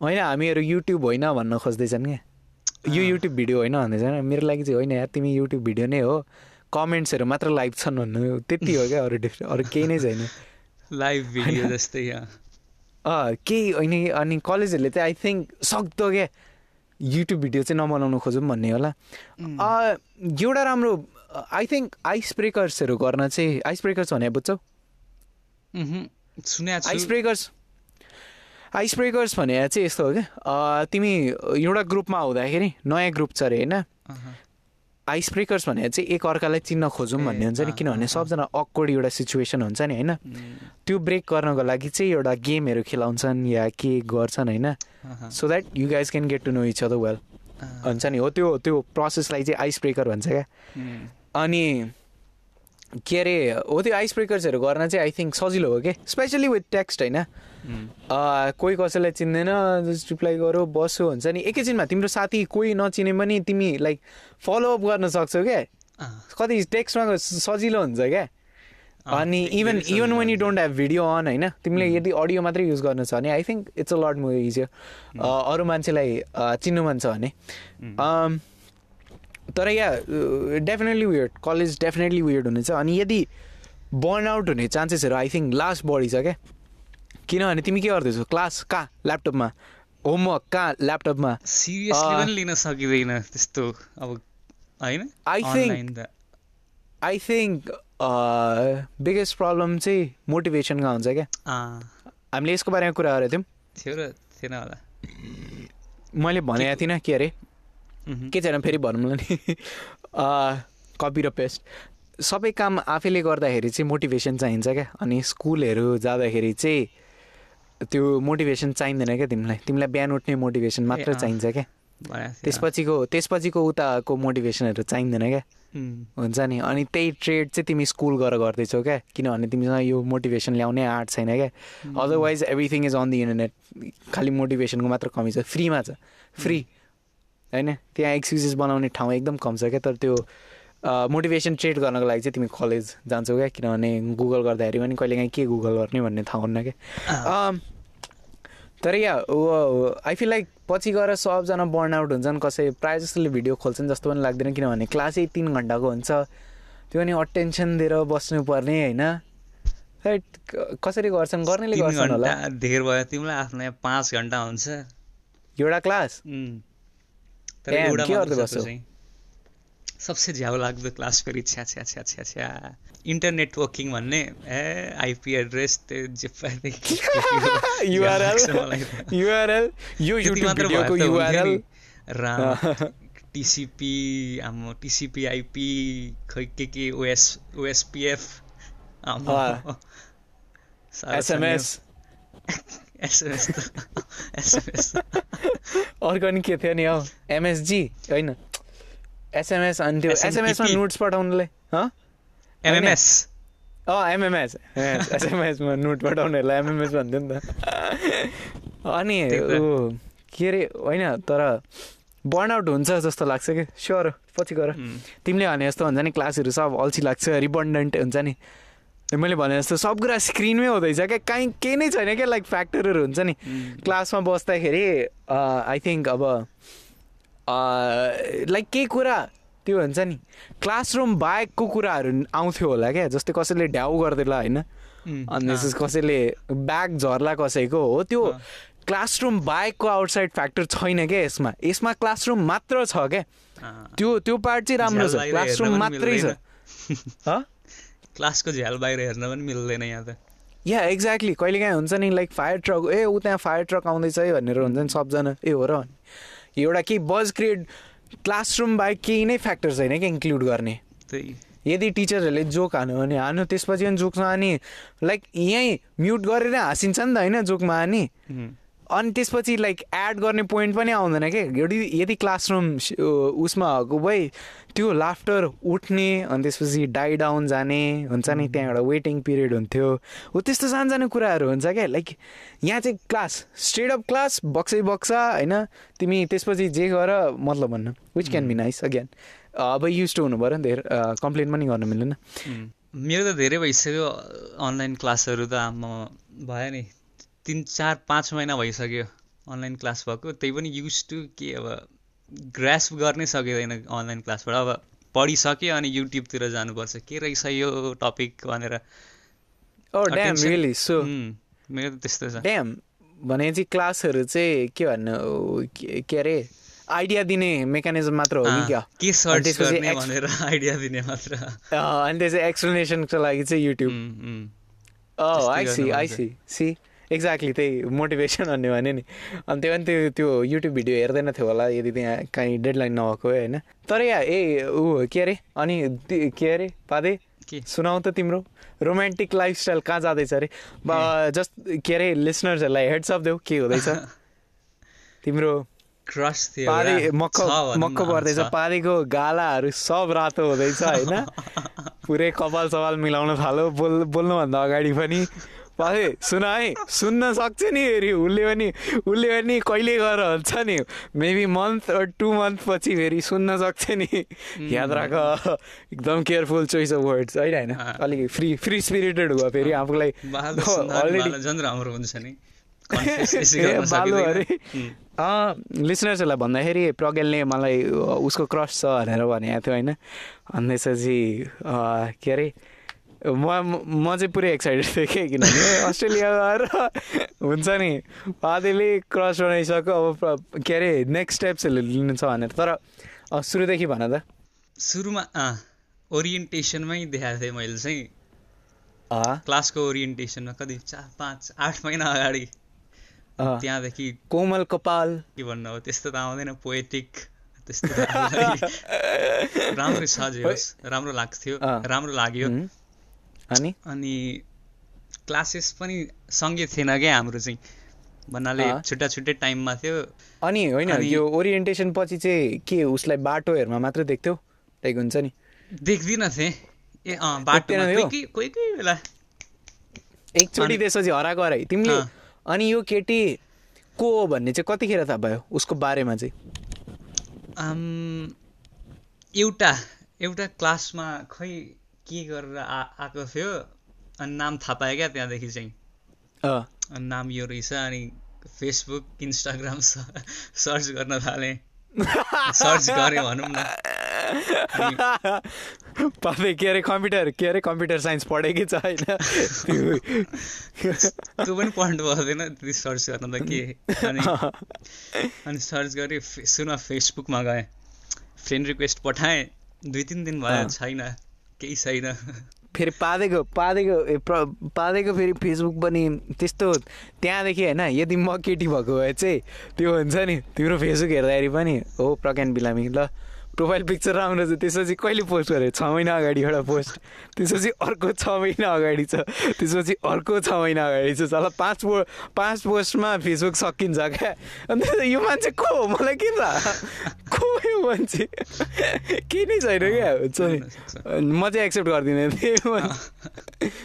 होइन हामीहरू युट्युब होइन भन्न खोज्दैछन् क्या यो। युट्युब भिडियो होइन भन्दैछन् मेरो लागि चाहिँ होइन यार तिमी युट्युब भिडियो नै हो कमेन्ट्सहरू मात्र लाइभ छन् भन्नु त्यति हो क्या अरू डिफ्रेन्ट अरू केही नै छैन लाइभ भिडियो जस्तै केही होइन अनि कलेजहरूले चाहिँ आई थिङ्क सक्दो क्या युट्युब भिडियो चाहिँ नबनाउनु खोजौँ भन्ने होला। एउटा राम्रो आई थिङ्क आइस ब्रेकर्सहरू गर्न चाहिँ आइस ब्रेकर्स भने बुझ्छौ? आइस ब्रेकर्स आइस ब्रेकर्स भने चाहिँ यस्तो हो क्या। तिमी एउटा ग्रुपमा हुँदाखेरि नयाँ ग्रुप छ अरे होइन? आइस ब्रेकर्स भने चाहिँ एक अर्कालाई चिन्न खोजौँ भन्ने हुन्छ नि किनभने सबजना अक्वर्ड एउटा सिचुएसन हुन्छ नि होइन? त्यो ब्रेक गर्नको लागि चाहिँ एउटा गेमहरू खेलाउँछन् या के गर्छन् होइन? So that you guys can get to know each other well हुन्छ नि हो त्यो त्यो प्रोसेसलाई चाहिँ आइस ब्रेकर भन्छ क्या। अनि के अरे हो त्यो आइस ब्रेकर्सहरू गर्न चाहिँ आई थिङ्क सजिलो हो कि? स्पेसली विथ टेक्स्ट होइन? अँ, कोही कसैलाई चिन्दैन जस्ट रिप्लाई गरौ बस्यो हुन्छ नि। एकैछिनमा तिम्रो साथी कोही नचिने पनि तिमी लाइक फलोअप गर्न सक्छौ क्या कति टेक्स्टमा सजिलो हुन्छ क्या अनि even even when you. Don't have video on होइन? तिमीले यदि अडियो मात्रै युज गर्नु छ भने I think it's a lot more easier अरू मान्छेलाई चिन्नु मन छ भने। अम, तर या definitely weird college definitely weird हुनेछ। अनि यदि बर्न आउट हुने चान्सेसहरू आई थिङ्क लास्ट बढी छ क्या? किनभने तिमी के गर्दैछौ? क्लास कहाँ? ल्यापटपमा होमवर्क कहाँ? ल्यापटपमा सिरियसली अँ, पनि लिन सकिँदैन त्यस्तो अब होइन? Online त। आई थिङ्क बिगेस्ट प्रब्लम चाहिँ मोटिभेसनका हुन्छ क्या? हामीले यसको बारेमा कुरा गरेको थियौँ। थियो र थिएन होला। मैले भनेको थिइनँ के अरे? के छैन फेरि भनौँ नि कपी र पेस्ट सबै काम आफैले गर्दाखेरि चाहिँ मोटिभेसन चाहिन्छ क्या। अनि स्कुलहरू जाँदाखेरि चाहिँ त्यो मोटिभेसन चाहिँदैन क्या तिमीलाई। तिमीलाई बिहान उठ्ने मोटिभेसन मात्र। चाहिन्छ क्या। त्यसपछिको त्यसपछिको उताको मोटिभेसनहरू चाहिँदैन क्या। हुन्छ नि। अनि त्यही ट्रेड चाहिँ तिमी स्कुल गएर गर्दैछौ क्या। किनभने तिमीसँग यो मोटिभेसन ल्याउने आर्ट छैन क्या। Otherwise everything is on the internet खालि मोटिभेसनको मात्र कमी छ। फ्रीमा छ। फ्री। होइन? त्यहाँ एक्सक्युजेस बनाउने ठाउँ एकदम कम छ क्या। तर त्यो मोटिभेसन ट्रेड गर्नको लागि चाहिँ तिमी कलेज जान्छौ क्या। किनभने गुगल गर्दाखेरि पनि कहिलेकाहीँ के गुगल गर्ने भन्ने थाहा हुन्न क्या। तर या आई फिल लाइक पछि गएर सबजना बर्न आउट हुन्छन् कसै प्रायः जस्तोले भिडियो खोल्छन् जस्तो पनि लाग्दैन। किनभने क्लासै तिन घन्टाको हुन्छ। त्यो पनि अटेन्सन दिएर बस्नुपर्ने होइन? कसरी गर्छन्? गर्नेले गर्छन् होला। धेर भयो तिमीलाई आफ्नो पाँच घन्टा हुन्छ। एउटा क्लास तर एउटा? चाहिँ। सबसे झ्याउ लाग्दो क्लास फेरि छ्या छ्या छ्या छ्या छ्या इन्टर नेटवर्किङ भन्ने ए आइपी एड्रेस त्यो जे नि। राम टिसिपी हाम्रो टिसिपी आइपी खै के के ओएस ओएसपिएफ एसएमएस अर्को नि के थियो नि हौ? एमएसजी होइन। एसएमएस अनि त्यो. एसएमएसमा नोट्स पठाउनुलाई एमएमएस अँ एमएमएस एसएमएसमा नोट पठाउनेहरूलाई एमएमएस भन्थ्यो नि त। अनि। ऊ के अरे होइन तर बर्नआउट हुन्छ जस्तो लाग्छ कि? स्योर पछि गएर तिमीले भने जस्तो हुन्छ नि क्लासहरू सब अल्छी लाग्छ रिबन्डेन्ट हुन्छ नि। मैले भने जस्तो सब कुरा स्क्रिनमै हुँदैछ क्या। काहीँ केही नै छैन क्या लाइक फ्याक्टरहरू हुन्छ नि। क्लासमा बस्दाखेरि आई थिङ्क अब लाइक केही कुरा त्यो हुन्छ नि। क्लासरुम बाहेकको कुराहरू आउँथ्यो होला क्या जस्तै कसैले ढ्याउ गरिदिएला होइन। उम्, अनि कसैले ब्याग झर्ला कसैको हो त्यो। क्लासरुम बाहेकको आउटसाइड फ्याक्टर छैन क्या यसमा। यसमा क्लासरुम मात्र छ क्या। त्यो त्यो पार्ट चाहिँ राम्रो छ। क्लासरुम मात्रै छ? क्लासको झ्याल बाहिर हेर्न पनि मिल्दैन यहाँ त। या एक्ज्याक्टली कहिलेकाहीँ हुन्छ नि लाइक फायर ट्रक ए ऊ त्यहाँ फायर ट्रक आउँदैछ है भनेर हुन्छ नि सबजना ए हो र एउटा केही बज क्रिएट क्लासरुम बाहेक केही नै फ्याक्टर छैन क्या इन्क्लुड गर्ने। त्यही। यदि टिचरहरूले जोक हान्यो भने हान्यो त्यसपछि अनि जोक्समा अनि लाइक यहीँ म्युट गरेर हाँसिन्छ नि त होइन जोकमा अनि अनि त्यसपछि लाइक एड गर्ने पोइन्ट पनि आउँदैन क्या यदि यदि क्लासरुम उसमा भए त्यो लाफ्टर उठ्ने अनि त्यसपछि डाइ डाउन जाने हुन्छ नि त्यहाँ एउटा वेटिङ पिरियड हुन्थ्यो। हो त्यस्तो सानसानो कुराहरू हुन्छ क्या लाइक यहाँ चाहिँ क्लास स्ट्रेट अप क्लास बक्सै बक्सा होइन? तिमी त्यसपछि जे गर मतलब भन्न। Which can be nice again अब युज टु हुनु पऱ्यो नि धेरै कम्प्लेन पनि गर्नु मिल्दैन। उम्, मेरो त धेरै भइसक्यो अनलाइन क्लासहरू त आम्मा भयो नि। तिन चार पाँच महिना भइसक्यो अनलाइन क्लास भएको। त्यही पनि युज टु के अब ग्रास्प गर्नै सकिँदैन अनलाइन क्लासबाट। अब पढिसक्यो अनि युट्युबतिर जानुपर्छ। के रहेछ यो टपिक भनेर oh damn Attention- really so um, मेरो त त्यस्तो छ। ड्याम भनेपछि क्लासहरू चाहिँ के भन्नु के अरे आइडिया दिने मेकानिजम मात्र हो कि क्या? के सर्च त्यसपछि गर्ने भनेर आइडिया दिने मात्र। अनि त्यसै एक्सप्लेनेसनको लागि चाहिँ YouTube Oh, I see I. See see exactly त्यही मोटिभेसन भन्ने भने नि। अनि त्यो पनि त्यो त्यो युट्युब भिडियो हेर्दैन थियो होला यदि त्यहाँ काहीँ डेडलाइन नभएको भए होइन? तर या ए ऊ के अरे? अनि के अरे? पादे के? सुनाउ त तिम्रो। रोमान्टिक लाइफस्टाइल कहाँ जाँदैछ अरे? जस्ट के अरे लिसनर्सहरूलाई हेड्सअप देऊ के हुँदैछ? तिम्रो क्रस थियो भनौँ मक्क न, पर्दैछ। छ। पादेको गालाहरू सब रातो हुँदैछ होइन? पुरै कपाल सपाल मिलाउन थाल्यो। बोल बोल्नुभन्दा अगाडि पनि। पादे सुन है सुन्न सक्छ नि फेरि उसले पनि उसले पनि कहिले गएर हुन्छ नि? मेबी मन्थ टु मन्थ पछि फेरि सुन्न सक्छ नि। याद राख एकदम केयरफुल चोइस अफ वर्ड्स होइन? होइन। अलिक फ्री फ्री स्पिरिटेड भयो फेरि आफूलाई। झन् राम्रो हुन्छ नि। बालो। अरे। लिसनर्सहरूलाई भन्दाखेरि प्रज्ञलले मलाई उसको क्रस छ भनेर भनेको थियो होइन? अनि त्यसपछि के अरे म म चाहिँ पुरै एक्साइटेड थिएँ कि किनभने अस्ट्रेलिया गएर हुन्छ नि पादेले क्रस बनाइसक्यो अब के अरे नेक्स्ट स्टेप्सहरू लिनु छ भनेर तर सुरुदेखि भन त सुरुमा ओरिएन्टेसनमै देखाएको थिएँ मैले चाहिँ क्लासको ओरिएन्टेसनमा कति चार पाँच आठ महिना अगाडि। त्यहाँदेखि कोमल कपाल के भन्नु अब त्यस्तो त आउँदैन पोएटिक त्यस्तो। राम्रो छ जे होस् राम्रो लाग्थ्यो। राम्रो लाग्यो हुँ। अनि? अनि क्लासेस पनि सँगै थिएन क्या हाम्रो चाहिँ। भन्नाले। छुट्टा छुट्टै टाइममा थियो। अनि होइन यो ओरिएन्टेसन पछि चाहिँ के उसलाई बाटोहरूमा मात्र देख्थ्यौ? लाइक हुन्छ नि। देख्दिनँ थिएँ ए अँ बाटोमा। कोही? कोही कोही बेला। एकचोटि त्यसपछि हराएको हराइ तिमीले। अनि यो केटी को हो भन्ने चाहिँ कतिखेर थाहा भयो उसको बारेमा चाहिँ? एउटा एउटा क्लासमा खै के गरेर आ आएको थियो? अनि नाम थाहा पाएँ क्या त्यहाँदेखि चाहिँ। अनि नाम यो रहेछ अनि फेसबुक इन्स्टाग्राम सर्च गर्न थालेँ। सर्च गरेँ भनौँ न। पापे के अरे कम्प्युटर के अरे कम्प्युटर साइन्स पढेकै छ होइन त्यो पनि पढ्नु पर्दैन त्यति सर्च गर्न त के? अनि अनि सर्च गरेँ सुन फेसबुकमा गएँ। फ्रेन्ड रिक्वेस्ट पठाएँ। दुई तिन दिन भयो। छैन। केही छैन। फेरि पादेको पादेको पादेको फेरि फेसबुक पनि त्यस्तो त्यहाँदेखि होइन यदि म केटी भएको भए चाहिँ त्यो हुन्छ नि तिम्रो फेसबुक हेर्दाखेरि पनि हो प्रज्ञान बिलामी ल। प्रोफाइल पिक्चर राम्रो छ त्यसपछि कहिले पोस्ट गऱ्यो छ महिना अगाडि एउटा पोस्ट। त्यसपछि अर्को छ महिना अगाडि छ। त्यसपछि अर्को छ महिना अगाडि छ। चल पाँच पो पाँच पोस्टमा फेसबुक सकिन्छ क्या? अन्त यो मान्छे को हो? मलाई के थाहा? को यो मान्छे? केही नै छैन क्या? म चाहिँ एक्सेप्ट गर्दिनँ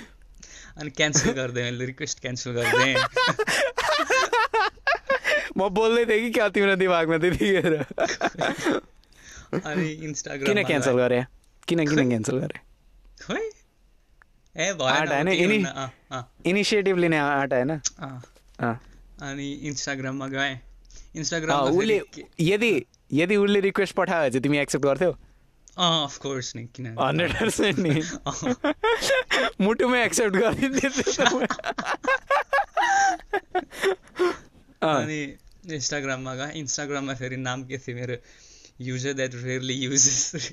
अनि क्यान्सल गरिदिएँ मैले रिक्वेस्ट क्यान्सल गरिदिएँ म बोल्दै थिएँ कि क्या तिम्रो दिमागमा त्यतिखेर? अनि इन्स्टाग्राम किन क्यान्सल गरे? किन किन क्यान्सल गरे? खोइ? ए आँट भएन इनिसिएटिभ लिने आँट होइन। अनि इन्स्टाग्राममा गएँ। अँ, इन्स्टाग्राममा उसले यदि यदि उसले रिक्वेस्ट पठायो भने चाहिँ तिमी एक्सेप्ट गर्थ्यौ अफकोर्स नि किन हन्ड्रेड पर्सेन्ट नि। मुटुमै एक्सेप्ट गरिदिन्थ्यो अनि इन्स्टाग्राममा गएँ। इन्स्टाग्राममा फेरि नाम के थियो मेरो? रेयरली युजेस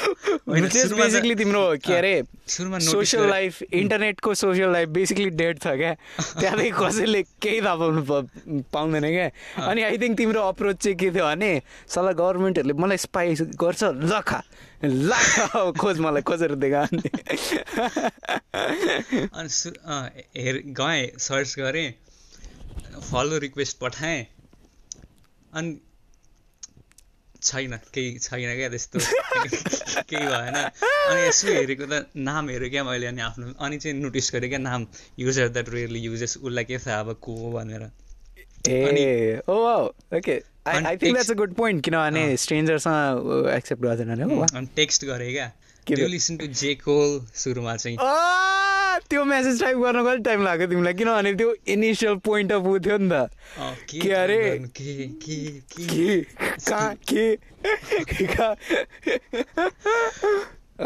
होइन, त्यो सुरुमा त- बेसिकली तिम्रो के अरे सोसियल। लाइफ इन्टरनेटको सोसियल लाइफ बेसिकली डेड छ क्या त्यहाँदेखि कसैले केही थाहा पाउनु पाउँदैन क्या अनि आई थिङ्क तिम्रो अप्रोच चाहिँ के थियो भने सल्लाह गभर्मेन्टहरूले मलाई स्पाई गर्छ ल खा ल खा, खोज मलाई खोजेर देखा अनि हेर गएँ सर्च गरेँ फलो रिक्वेस्ट पठाएँ अनि छैन केही छैन क्या त्यस्तो। केही भएन। अनि यसो हेरेको त नाम हेरेँ क्या मैले अनि आफ्नो अनि चाहिँ नोटिस गरेँ क्या नाम युजर द्याट रियरली युजेस उसलाई के थाहा अब को हो भनेर। ए okay. I think that's a good point किनभने स्ट्रेन्जरसँग एक्सेप्ट गर्दैन हो। अनि टेक्स्ट गरेँ क्या? लिसन टु जे कोल सुरुमा चाहिँ। त्यो मेसेज टाइप गर्न कति टाइम लाग्यो तिमीलाई? किनभने त्यो इनिसियल पोइन्ट अफ ऊ थियो नि त। के अरे? के कहाँ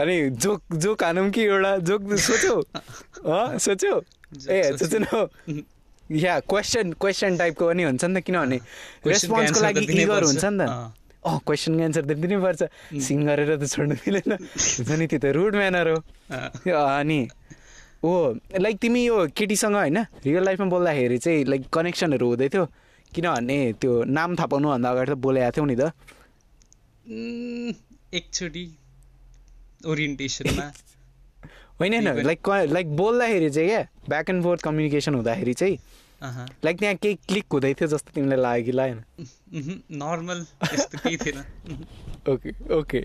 अनि जोक जोक हानौँ कि एउटा? जोक सोच्यौ। सोच्यौ। ए सोच्नु सोच्नु। या क्वेसन क्वेसन टाइपको पनि हुन्छ नि त किनभने रेस्पोन्सको लागि दिनै इगर पर्छ। हुन्छ नि त। अँ। क्वेसनको एन्सर त दिनैपर्छ सिङ गरेर त छोड्नु मिलेन हुन्छ नि त्यो त रुड म्यानर हो। अनि ओ लाइक तिमी यो केटीसँग होइन रियल लाइफमा बोल्दाखेरि चाहिँ लाइक कनेक्सनहरू हुँदै थियो? किनभने त्यो नाम थाहा पाउनुभन्दा अगाडि त बोलेको थियौ नि त। एकचोटि ओरिएन्टेसनमा होइन होइन। लाइक लाइक बोल्दाखेरि चाहिँ क्या ब्याक एन्ड फोर्थ कम्युनिकेसन हुँदाखेरि चाहिँ लाइक त्यहाँ केही क्लिक हुँदै थियो जस्तो तिमीलाई लाग्यो कि लागेन? नर्मल त्यस्तो केही थिएन। ओके ओके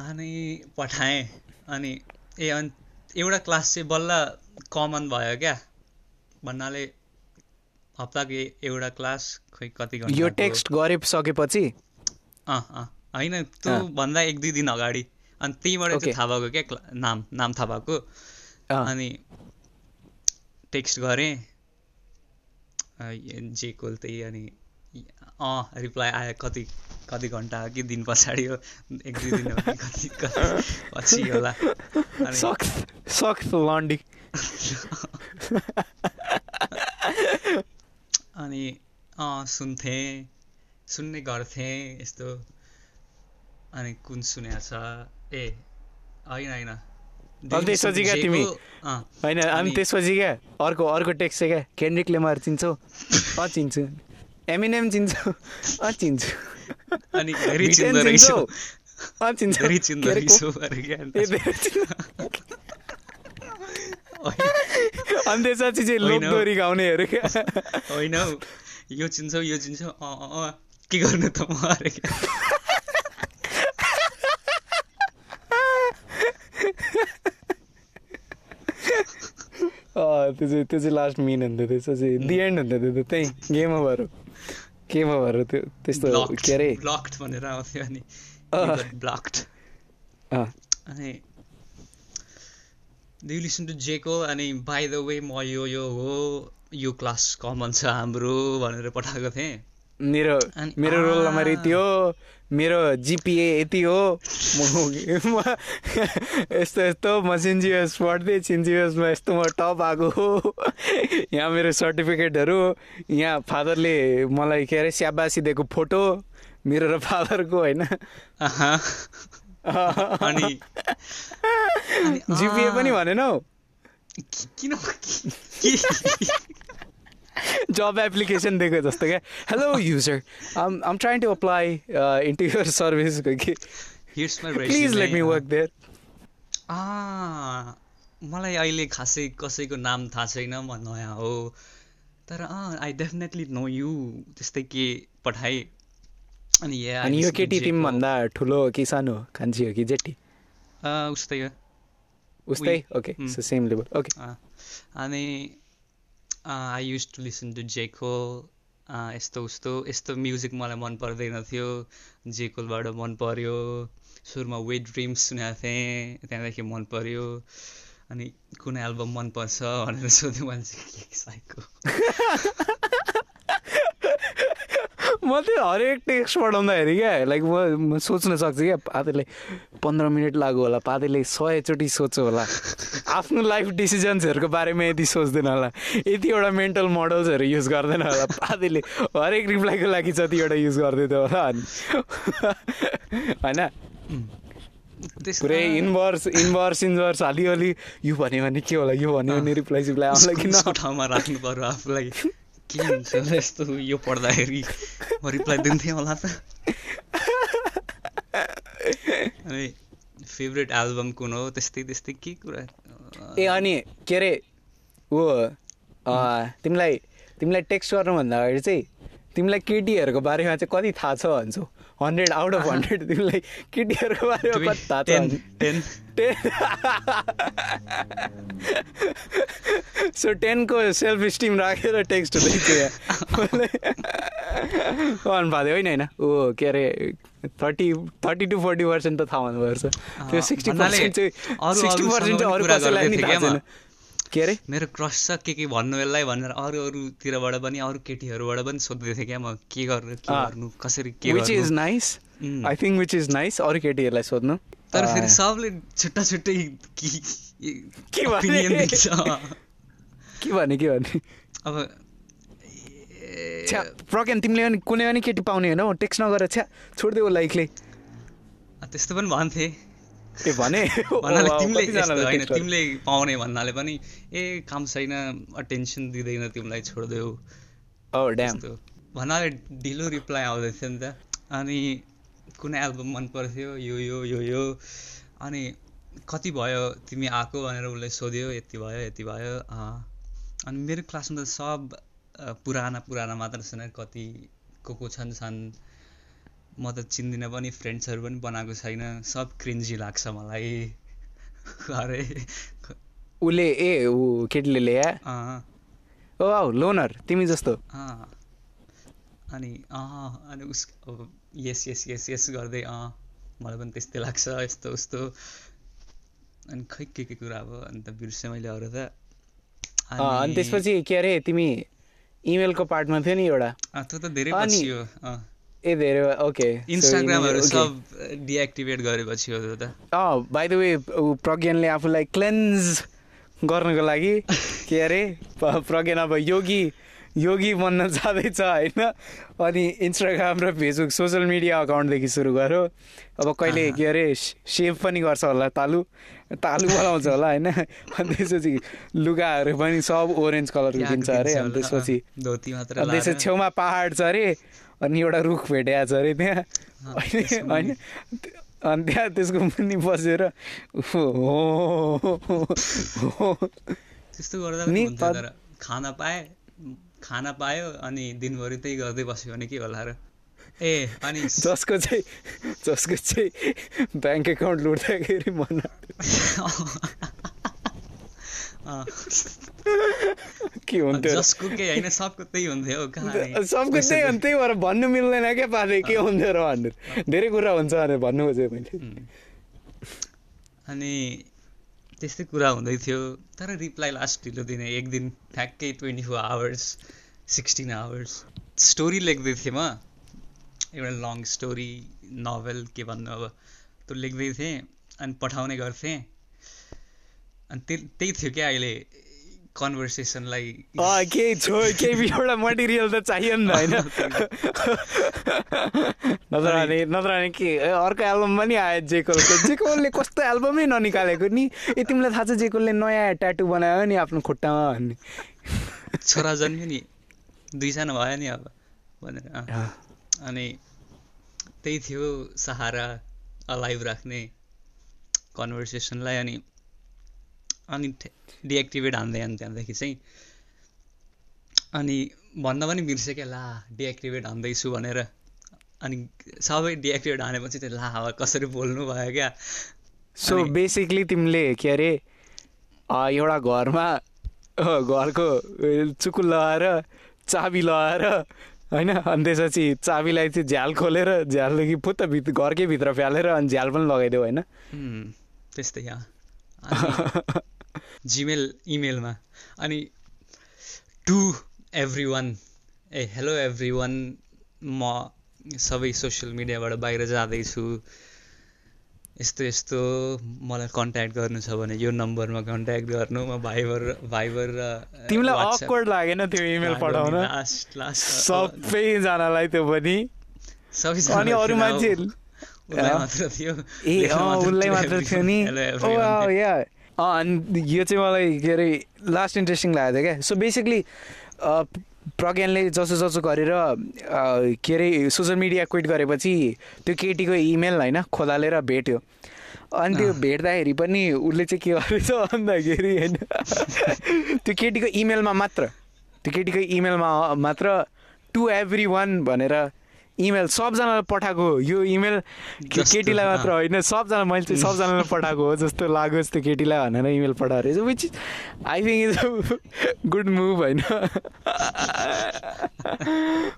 अनि पठाएँ। अनि ए अनि एउटा क्लास चाहिँ बल्ल कमन भयो क्या? भन्नाले हप्ताको एउटा क्लास खोइ कति घन्टा यो टेक्स्ट गरिसकेपछि अँ अँ होइन त्यो। भन्दा एक दुई दिन अगाडि। अनि त्यहीँबाट Okay. चाहिँ थाहा भएको क्या नाम नाम थाहा भएको। अनि टेक्स्ट गरेँ। जे कोल त्यही अनि अँ रिप्लाई आयो कति कति घन्टा कि दिन पछाडि हो? एक दुई दिन हो कि कति कति पछि होला। अनि लन्डी अँ सुन्थेँ सुन्ने गर्थेँ यस्तो। अनि कुन सुनेको छ? ए होइन होइन। त्यसपछि क्या तिमी? होइन अनि त्यसपछि क्या? अर्को अर्को टेक्स्ट क्या? केन्ड्रिक लेमार चिन्छौ। अँ चिन्छु। एमिनेम चिन्छौ। अँ चिन्छु। अनि धेरै चिन्दो रहेछौ। अँ चिन्छौ। धेरै चिन्दो? रहेछौ अनि त्यसपछि चाहिँ। लोकदोरी गाउनेहरू क्या। होइन। हौ यो चिन्छौ यो चिन्छौ। अँ अँ के गर्नु त म? अरे क्या। त्यो चाहिँ त्यो चाहिँ लास्ट मिन हुन्थ्यो त्यसपछि दि एन्ड त्यो त त्यहीँ गेम ओभर हो। गेम ओभर हो त्यो त्यस्तो के अरे ब्लक्ड भनेर आउँथ्यो अनि। ब्लक्ड अनि डु लिसन टु जेको अनि बाई द वे म यो यो हो यो क्लास कमन छ हाम्रो भनेर पठाएको थिएँ मेरो मेरो रोल नम्बर आ। मेरो जिपिए यति हो। म यस्तो यस्तो म सिन्जियस पढ्दै सिन्जियसमा यस्तो म टप आएको हो। यहाँ मेरो सर्टिफिकेटहरू यहाँ फादरले मलाई के अरे स्याबासी दिएको फोटो मेरो र फादरको होइन। अनि जिपिए पनि भनेन। हौ किन जब एप्लिकेसन दिएको जस्तो क्या? Hello user I'm I'm trying to apply into your service कि please let me. Work there आ, मलाई अहिले खासै कसैको नाम थाहा छैन म नयाँ हो। तर अँ आई डेफिनेटली नो यु त्यस्तै के पठाएँ। अनि अनि यो केटी। भन्दा ठुलो हो कि सानो? हो कान्छी हो कि अँ, उस्तै हो। उस्तै? Okay same level okay. अनि I use to listen to जेको यस्तो उस्तो यस्तो म्युजिक मलाई मन पर्दैन थियो। जेकोलबाट मन पर्यो। सुरुमा वेट ड्रिम्स सुनेको थिएँ त्यहाँदेखि मन पर्यो। अनि कुन एल्बम मनपर्छ भनेर सोध्यो मान्छे साइको म त्यो हरेक टेक्स्ट पढाउँदाखेरि क्या लाइक म सोच्न सक्छु क्या पातेले पन्ध्र मिनट लाग्यो होला पातेले सयचोटि सोच्यो होला। आफ्नो लाइफ डिसिजन्सहरूको बारेमा यति सोच्दैन होला। यतिवटा मेन्टल मोडल्सहरू युज गर्दैन होला। पातेले हरेक रिप्लाईको लागि जतिवटा युज गर्दै थियो होला अनि। होइन? पुरै इन्भर्स इन्भर्स इन्भर्स अलिअलि यो भन्यो भने के होला यो भन्यो भने रिप्लाई सिप्लाई आउँला कि उसको ठाउँमा राख्नु पर्यो आफूलाई। के हुन्छ यस्तो यो पढ्दाखेरि म रिप्लाई दिन्थेँ होला त अनि फेभरेट एल्बम कुन हो त्यस्तै त्यस्तै के कुरा ए अनि के अरे ऊ तिमीलाई तिमीलाई टेक्स्ट गर्नुभन्दा अगाडि चाहिँ तिमीलाई केटीहरूको बारेमा चाहिँ कति थाहा छ भन्छौ हन्ड्रेड आउट अफ हन्ड्रेड तिमीलाई केटीहरूको बारेमा कति सो टेनको सेल्फ स्टिम राखेर टेक्स्ट हुँदैछ यहाँ भन्नु होइन होइन ऊ के अरे thirty thirty to forty percent त थाहा हुनुपर्छ त्यो सिक्सटी पर्सेन्ट चाहिँ अरू- सिक्सटी पर्सेन्ट चाहिँ अरू कसैलाई के अरे? मेरो क्रस छ के के भन्नु यसलाई भनेर अरू अरूतिरबाट पनि अरू केटीहरूबाट पनि सोध्दै थिएँ क्या म के गर्नु के। गर्नु कसरी के which is nice. I think which is nice अरू केटीहरूलाई सोध्नु। तर फेरि सबले छुट्टा छुट्टै के भने? के भने के भने? अब छ्या प्रज्ञान तिमीले पनि कुनै पनि केटी पाउने होइन टेक्स्ट नगरेर छ्या छोडिदियो लाइकले त्यस्तो पनि भन्थे। ए भने? भन्नाले तिमीले। तिमीले पाउने भन्नाले पनि ए काम छैन अटेन्सन दिँदैन तिमीलाई छोडिदेऊ। त्यस्तो भन्नाले ढिलो रिप्लाई आउँदै थियो नि त। अनि कुनै एल्बम मन पर्थ्यो यो यो यो यो। अनि कति भयो तिमी आएको भनेर उसले सोध्यो यति भयो यति भयो। अनि मेरो क्लासमा त सब पुराना पुराना मात्र छैन कति को को छन् छन्। म त चिन्दिनँ पनि फ्रेन्ड्सहरू पनि बनाएको छैन। सब क्रिन्जी लाग्छ मलाई। अरे। उसले ए ऊ केटीले ल्याए? ओ आऊ लोनर तिमी जस्तो। अनि अँ अनि उस यस यस यस यस गर्दै अँ। मलाई पनि त्यस्तै लाग्छ यस्तो उस्तो। अनि खै के के कुरा अब अन्त बिर्सेँ मैले अरू त। अनि त्यसपछि के अरे तिमी इमेलको पार्टमा थियो नि एउटा। त्यो त धेरै पछि हो ए धेरै ओके इन्स्टाग्रामहरू सब डिएक्टिभेट गरेपछि हो त। अँ बाई द वे प्रज्ञानले आफूलाई क्लेन्ज गर्नको लागि के अरे प्रज्ञान अब योगी योगी बन्न जाँदैछ होइन? अनि इन्स्टाग्राम र फेसबुक सोसियल मिडिया अकाउन्टदेखि सुरु गर्यो अब कहिले। के अरे सेभ पनि गर्छ होला तालु तालु बनाउँछ होला होइन? अनि त्यसपछि लुगाहरू पनि सब ओरेन्ज कलरको किन्छ अरे दिन्छ अनि त्यसपछि त्यसपछि। छेउमा पहाड छ अरे अनि एउटा रुख भेटेको छ अरे त्यहाँ। होइन अनि त्यहाँ त्यसको मुनि बसेर हो त्यस्तो गर्दा नि तर खाना पाए खाना पायो अनि दिनभरि त्यही गर्दै बस्यो भने के होला र? ए अनि जसको चाहिँ जसको चाहिँ ब्याङ्क एकाउन्ट लुट्दाखेरि मन के हुन्थ्यो? जसको के होइन सबको त्यही हुन्थ्यो सबको त्यही हो त्यही भएर भन्नु मिल्दैन क्या पाले के हुन्थ्यो र भनेर धेरै कुरा हुन्छ भनेर भन्नु खोजेँ मैले. अनि त्यस्तै कुरा हुँदै थियो तर रिप्लाई लास्ट ढिलो दिने एक दिन ठ्याक्कै twenty four hours sixteen hours story लेख्दै थिएँ म। एउटा लङ स्टोरी नोभल के भन्नु अब त्यो लेख्दै थिएँ अनि पठाउने गर्थेँ। अनि त्यही त्यही थियो क्या अहिले कन्भर्सेसनलाई। केही छो केही एउटा मटेरियल त चाहियो नि त होइन? नत्र भने नत्र भने के अर्को एल्बम पनि आयो जेकोलको। जेकोलले कस्तो एल्बमै ननिकालेको नि? ए तिमीलाई थाहा छ जेकोलले नयाँ ट्याटु बनायो नि आफ्नो खुट्टामा भन्ने। छोरा जन्म्यो नि दुईजना भयो नि अब भनेर। अनि त्यही थियो सहारा अलाइभ राख्ने कन्भर्सेसनलाई अनि अनि डिएक्टिभेट हान्दै हान् त्यहाँदेखि चाहिँ अनि भन्न पनि बिर्सेँ क्या ला डिएक्टिभेट हान्दैछु भनेर। अनि सबै डिएक्टिभेट हानेपछि त्यो ला कसरी बोल्नु भयो क्या? सो बेसिकली तिमीले के अरे एउटा घरमा घरको अ, चुकुल लगाएर चाबी लगाएर होइन अनि त्यसपछि चाबीलाई चाहिँ झ्याल खोलेर झ्यालदेखि फुत्त भित्र घरकै भित्र फ्यालेर अनि झ्याल पनि लगाइदियो होइन? त्यस्तै यहाँ जिमेल इमेलमा अनि टु एभ्री वान ए हेलो एभ्री वान म सबै सोसियल मिडियाबाट बाहिर जाँदैछु। यस्तो यस्तो मलाई कन्ट्याक्ट गर्नु छ भने यो नम्बरमा कन्ट्याक्ट गर्नु। म भाइबर भाइबर र तिमीलाई अक्वर्ड लागेन त्यो इमेल पठाउन? लास्ट लास्ट सबैजनालाई त्यो पनि। सबैजना अनि अरू मान्छे उसलाई मात्र थियो ए उसलाई मात्र थियो नि। अनि यो चाहिँ मलाई के अरे लास्ट इन्ट्रेस्टिङ लागेको थियो क्या सो बेसिकली प्रज्ञानले जसो जसो गरेर के अरे सोसियल मिडिया क्विट गरेपछि त्यो केटीको इमेल होइन खोलालेर भेट्यो अनि त्यो। भेट्दाखेरि पनि उसले चाहिँ के गरेछ भन्दाखेरि होइन त्यो केटीको इमेलमा मात्र त्यो केटीको इमेलमा मात्र टु एभ्री वान भनेर इमेल सबजनालाई पठाएको यो इमेल जस्तो, केटीलाई। मात्र होइन सबजना मैले चाहिँ सबजनालाई पठाएको हो जस्तो लागोस् त्यो केटीलाई भनेर इमेल पठाएको रहेछ। Which is I think is a good move होइन।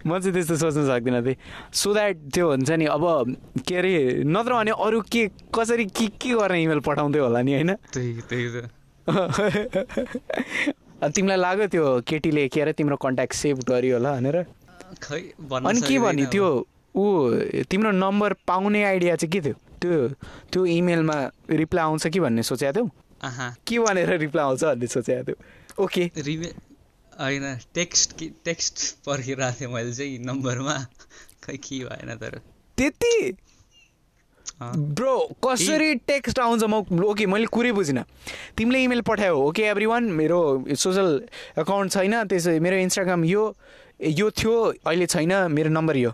म चाहिँ त्यस्तो सोच्न सक्दिनँ थिएँ सो द्याट त्यो हुन्छ नि अब के अरे नत्र भने अरू के कसरी के के गर्ने इमेल पठाउँथ्यो होला नि होइन? त्यही त्यही तिमीलाई लाग्यो त्यो केटीले के अरे तिम्रो कन्ट्याक्ट सेभ गर्यो होला भनेर? खै अनि के सकिँदैन भने अब। त्यो ऊ तिम्रो नम्बर पाउने आइडिया चाहिँ के थियो? त्यो त्यो इमेलमा रिप्लाई आउँछ कि भन्ने सोचेको थियौ? के भनेर रिप्लाई आउँछ भन्ने सोचेको थियो? ओके। होइन टेक्स्ट कि टेक्स्ट पर्खिरहेको थिएँ मैले चाहिँ नम्बरमा। खै के भएन तर। त्यति? ब्रो कसरी टेक्स्ट आउँछ म ओके मैले कुरै बुझिनँ। तिमीले इमेल पठायो ओके एभ्री वान मेरो सोसल एकाउन्ट छैन त्यसो मेरो इन्स्टाग्राम यो यो थियो अहिले छैन मेरो नम्बर यो।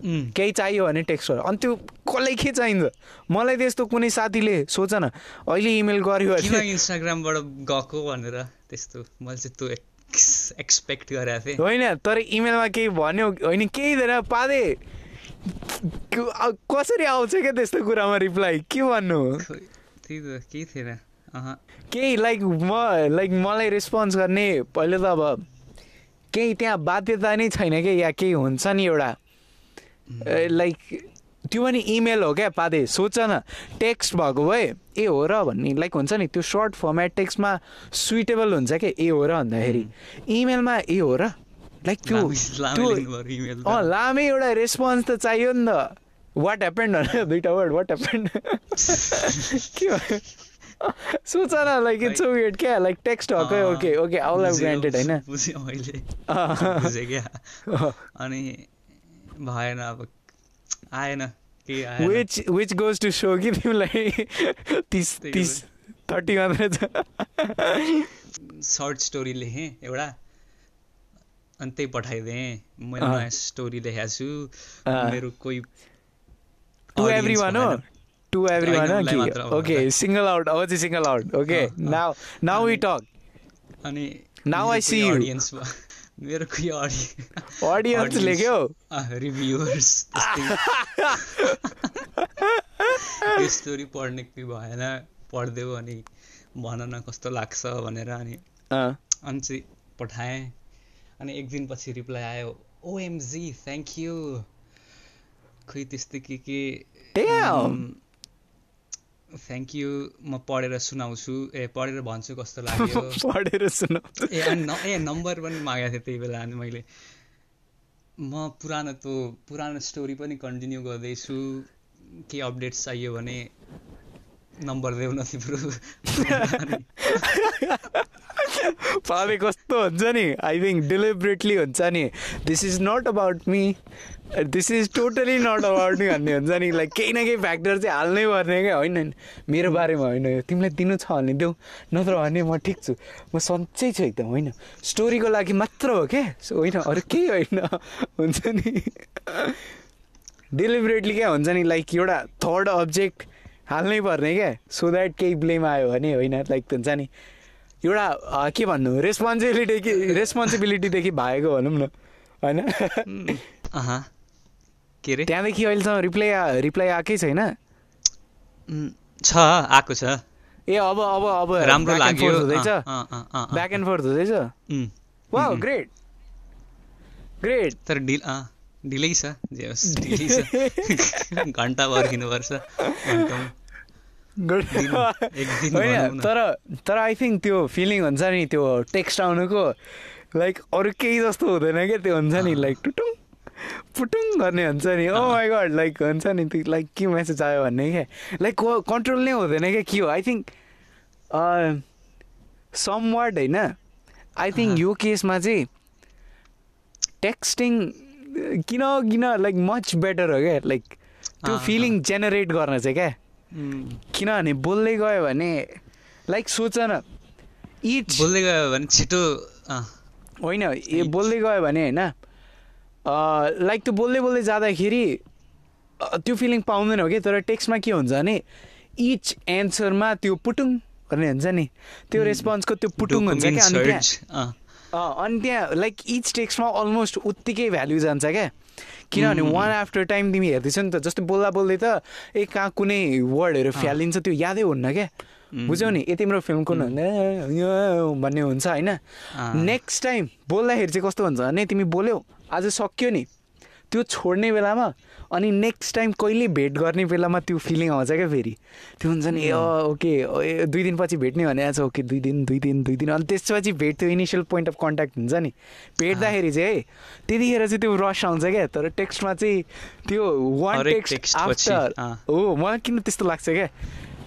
केही चाहियो भने टेक्स्ट गर। अनि त्यो कसलाई के चाहिन्छ? मलाई त्यस्तो कुनै साथीले सोच न अहिले इमेल गर्यो इन्स्टाग्रामबाट गएको भनेर त्यस्तो? मैले चाहिँ त्यो एक्स एक्सपेक्ट गरेको थिएँ। होइन तर इमेलमा केही भन्यो होइन केही थिएन पादे। कसरी आउँछ क्या त्यस्तो कुरामा रिप्लाई के भन्नु त्यही त केही थिएन केही लाइक म लाइक मलाई रेस्पोन्स गर्ने पहिले त अब केही त्यहाँ बाध्यता नै छैन कि या केही हुन्छ नि एउटा लाइक त्यो पनि इमेल हो क्या पादे सोच न टेक्स्ट भएको भए ए हो र भन्ने लाइक हुन्छ नि त्यो सर्ट फर्मेट टेक्स्टमा सुइटेबल हुन्छ क्या ए हो र भन्दाखेरि इमेलमा ए हो र लाइक त्यो त्यो लामै एउटा रेस्पोन्स त चाहियो नि त। वाट ह्यापेन्ड भनेर दुइटा वर्ड वाट ह्यापेन्ड के सोच न लाइक इट्स वेट क्या? लाइक टेक्स्ट हकै okay okay I'll have granted होइन। अनि भएन अब आएन which which goes to so कि तिमीलाई तिस तिस थर्टी मात्रै छ। सर्ट स्टोरी लेखेँ एउटा। अनि त्यही पठाइदिएँ मैले। नयाँ स्टोरी लेखेको छु। मेरो कोही टु एभ्री वान हो। टु एभ्री वान कि ओके। सिङ्गल आउट अब चाहिँ single out okay. Now now we talk अनि कोही you. audience भ- मेरो कोही अडियन्स अडियन्स लेख्यो रिभ्युवर्स यो स्टोरी पढ्ने कोही भएन पढिदेऊ अनि भन न कस्तो लाग्छ भनेर अनि अनि चाहिँ पठाएँ अनि एक दिनपछि रिप्लाई आयो ओएमजी थ्याङ्क यू खोइ त्यस्तै के के. थ्याङ्क यू म पढेर सुनाउँछु। ए पढेर भन्छु कस्तो लाग्यो? पढेर सुन ए अनि ए नम्बर पनि मागेको थिएँ त्यही बेला अनि मैले। म पुरानो त्यो पुरानो स्टोरी पनि कन्टिन्यू गर्दैछु। के अपडेट्स चाहियो भने नम्बर देऊ न तिम्रो। पावे कस्तो हुन्छ नि? आई थिङ्क डेलिबरेटली हुन्छ नि। This is not about me this is totally not about me भन्ने हुन्छ नि। लाइक केही न केही फ्याक्टर चाहिँ हाल्नै पर्ने क्या होइन नि? मेरो बारेमा होइन। यो तिमीलाई दिनु छ भने देऊ। नत्र भने म ठिक छु। म सन्चै छु एकदम होइन? स्टोरीको लागि मात्र हो क्या? होइन अरू केही होइन। हुन्छ नि। डेलिबरेटली क्या हुन्छ नि? लाइक एउटा थर्ड अब्जेक्ट हाल्नै पर्ने क्या। सो द्याट केही ब्लेम आयो भने होइन? लाइक हुन्छ नि। एउटा के भन्नु? रेस्पोन्सिबिलिटी रेस्पोन्सिबिलिटीदेखि भागेको भनौँ न होइन? के अरे त्यहाँदेखि अहिलेसम्म रिप्लाई रिप्लाई आएकै छैन? छ आएको छ। ए अब अब अब राम्रो लाग्यो। हुँदैछ। ब्याक एन्ड फोर्थ हुँदैछ? वा ग्रेट ग्रेट तर ढिल अँ, ढिलै छ जे होस् ढिलै छ। घन्टा पर्खिनुपर्छ घन्टौँ दिन, एक दिन भनौँ होइन। तर तर आई थिङ्क त्यो फिलिङ हुन्छ नि त्यो टेक्स्ट आउनुको लाइक अरू केही जस्तो हुँदैन क्या त्यो हुन्छ नि लाइक टुटुङ पुटुङ गर्ने हुन्छ नि। ओ माई गड लाइक हुन्छ नि त्यो लाइक के मेसेज आयो भन्ने क्या। लाइक कन्ट्रोल नै हुँदैन क्या के हो? आई थिङ्क सम वर्ड होइन। आई थिङ्क यो केसमा चाहिँ टेक्स्टिङ किन किन लाइक मच बेटर हो क्या लाइक त्यो फिलिङ जेनेरेट गर्न चाहिँ क्या। किनभने बोल्दै गयो भने लाइक सोच न इच बोल्दै गयो भने छिटो होइन ए बोल्दै गयो भने होइन लाइक त्यो बोल्दै बोल्दै जाँदाखेरि त्यो फिलिङ पाउँदैन हो कि? तर टेक्स्टमा के हुन्छ भने इच एन्सरमा त्यो पुटुङ भन्ने हुन्छ नि। त्यो रेस्पोन्सको त्यो पुटुङ हुन्छ क्या? अनि त्यहाँ अनि त्यहाँ लाइक इच टेक्स्टमा अलमोस्ट उत्तिकै भ्याल्यु जान्छ क्या? किनभने. वान आफ्टर टाइम तिमी हेर्दैछौ नि त जस्तै बोल्दा बोल्दै त ए कहाँ कुनै वर्डहरू फ्यालिन्छ त्यो यादै हुन्न क्या। बुझ्यौ नि ए तिम्रो फिल्म कुन भन्ने हुन्छ होइन। नेक्स्ट टाइम बोल्दाखेरि चाहिँ कस्तो हुन्छ भने तिमी बोल्यौ आज सक्यो नि। त्यो छोड्ने बेलामा अनि नेक्स्ट टाइम कहिले भेट गर्ने बेलामा त्यो फिलिङ आउँछ क्या फेरि? त्यो हुन्छ नि ए ओके दुई दिनपछि भेट्ने भने आज ओके दुई दिन दुई दिन दुई दिन। अनि त्यसपछि भेट त्यो इनिसियल पोइन्ट अफ कन्ट्याक्ट हुन्छ नि। भेट्दाखेरि चाहिँ है त्यतिखेर चाहिँ त्यो रस आउँछ क्या। तर टेक्स्टमा चाहिँ त्यो वान टेक्स्ट आफ्टर। हो मलाई किन त्यस्तो लाग्छ क्या?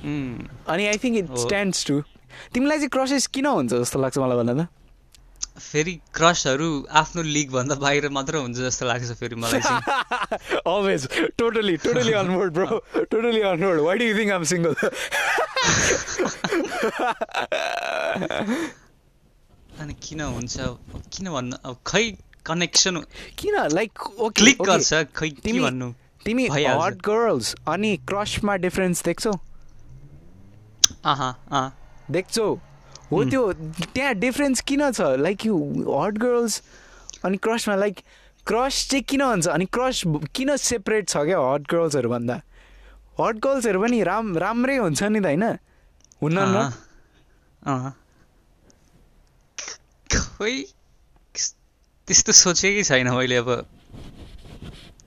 अनि I think it. Stands to तिमीलाई चाहिँ क्रसेस किन हुन्छ जस्तो लाग्छ मलाई भन त? फेरि क्रसहरू आफ्नो लिगभन्दा बाहिर मात्र हुन्छ जस्तो लाग्छ फेरि मलाई चाहिँ। Totally on board, bro. Totally on board. Why do you think I'm single? अनि किन हुन्छ? किन भन्नु? अब खै कनेक्सन किन? लाइक ओके क्लिक गर्छ? खै के तिमी- भन्नु? तिमी। हट गर्ल्स अनि क्रसमा डिफरेन्स देख्छौ? आहा अँ देख्छौ? हो त्यो त्यहाँ डिफरेन्स किन छ? लाइक यु हट गर्ल्स अनि क्रसमा लाइक क्रस चाहिँ किन हुन्छ? अनि क्रस किन सेपरेट छ क्या हट गर्ल्सहरू भन्दा हट गर्ल्सहरू पनि राम राम्रै हुन्छ नि त होइन? हुन्न न? अँ, अँ। खोइ त्यस्तो सोचेकै छैन मैले अब।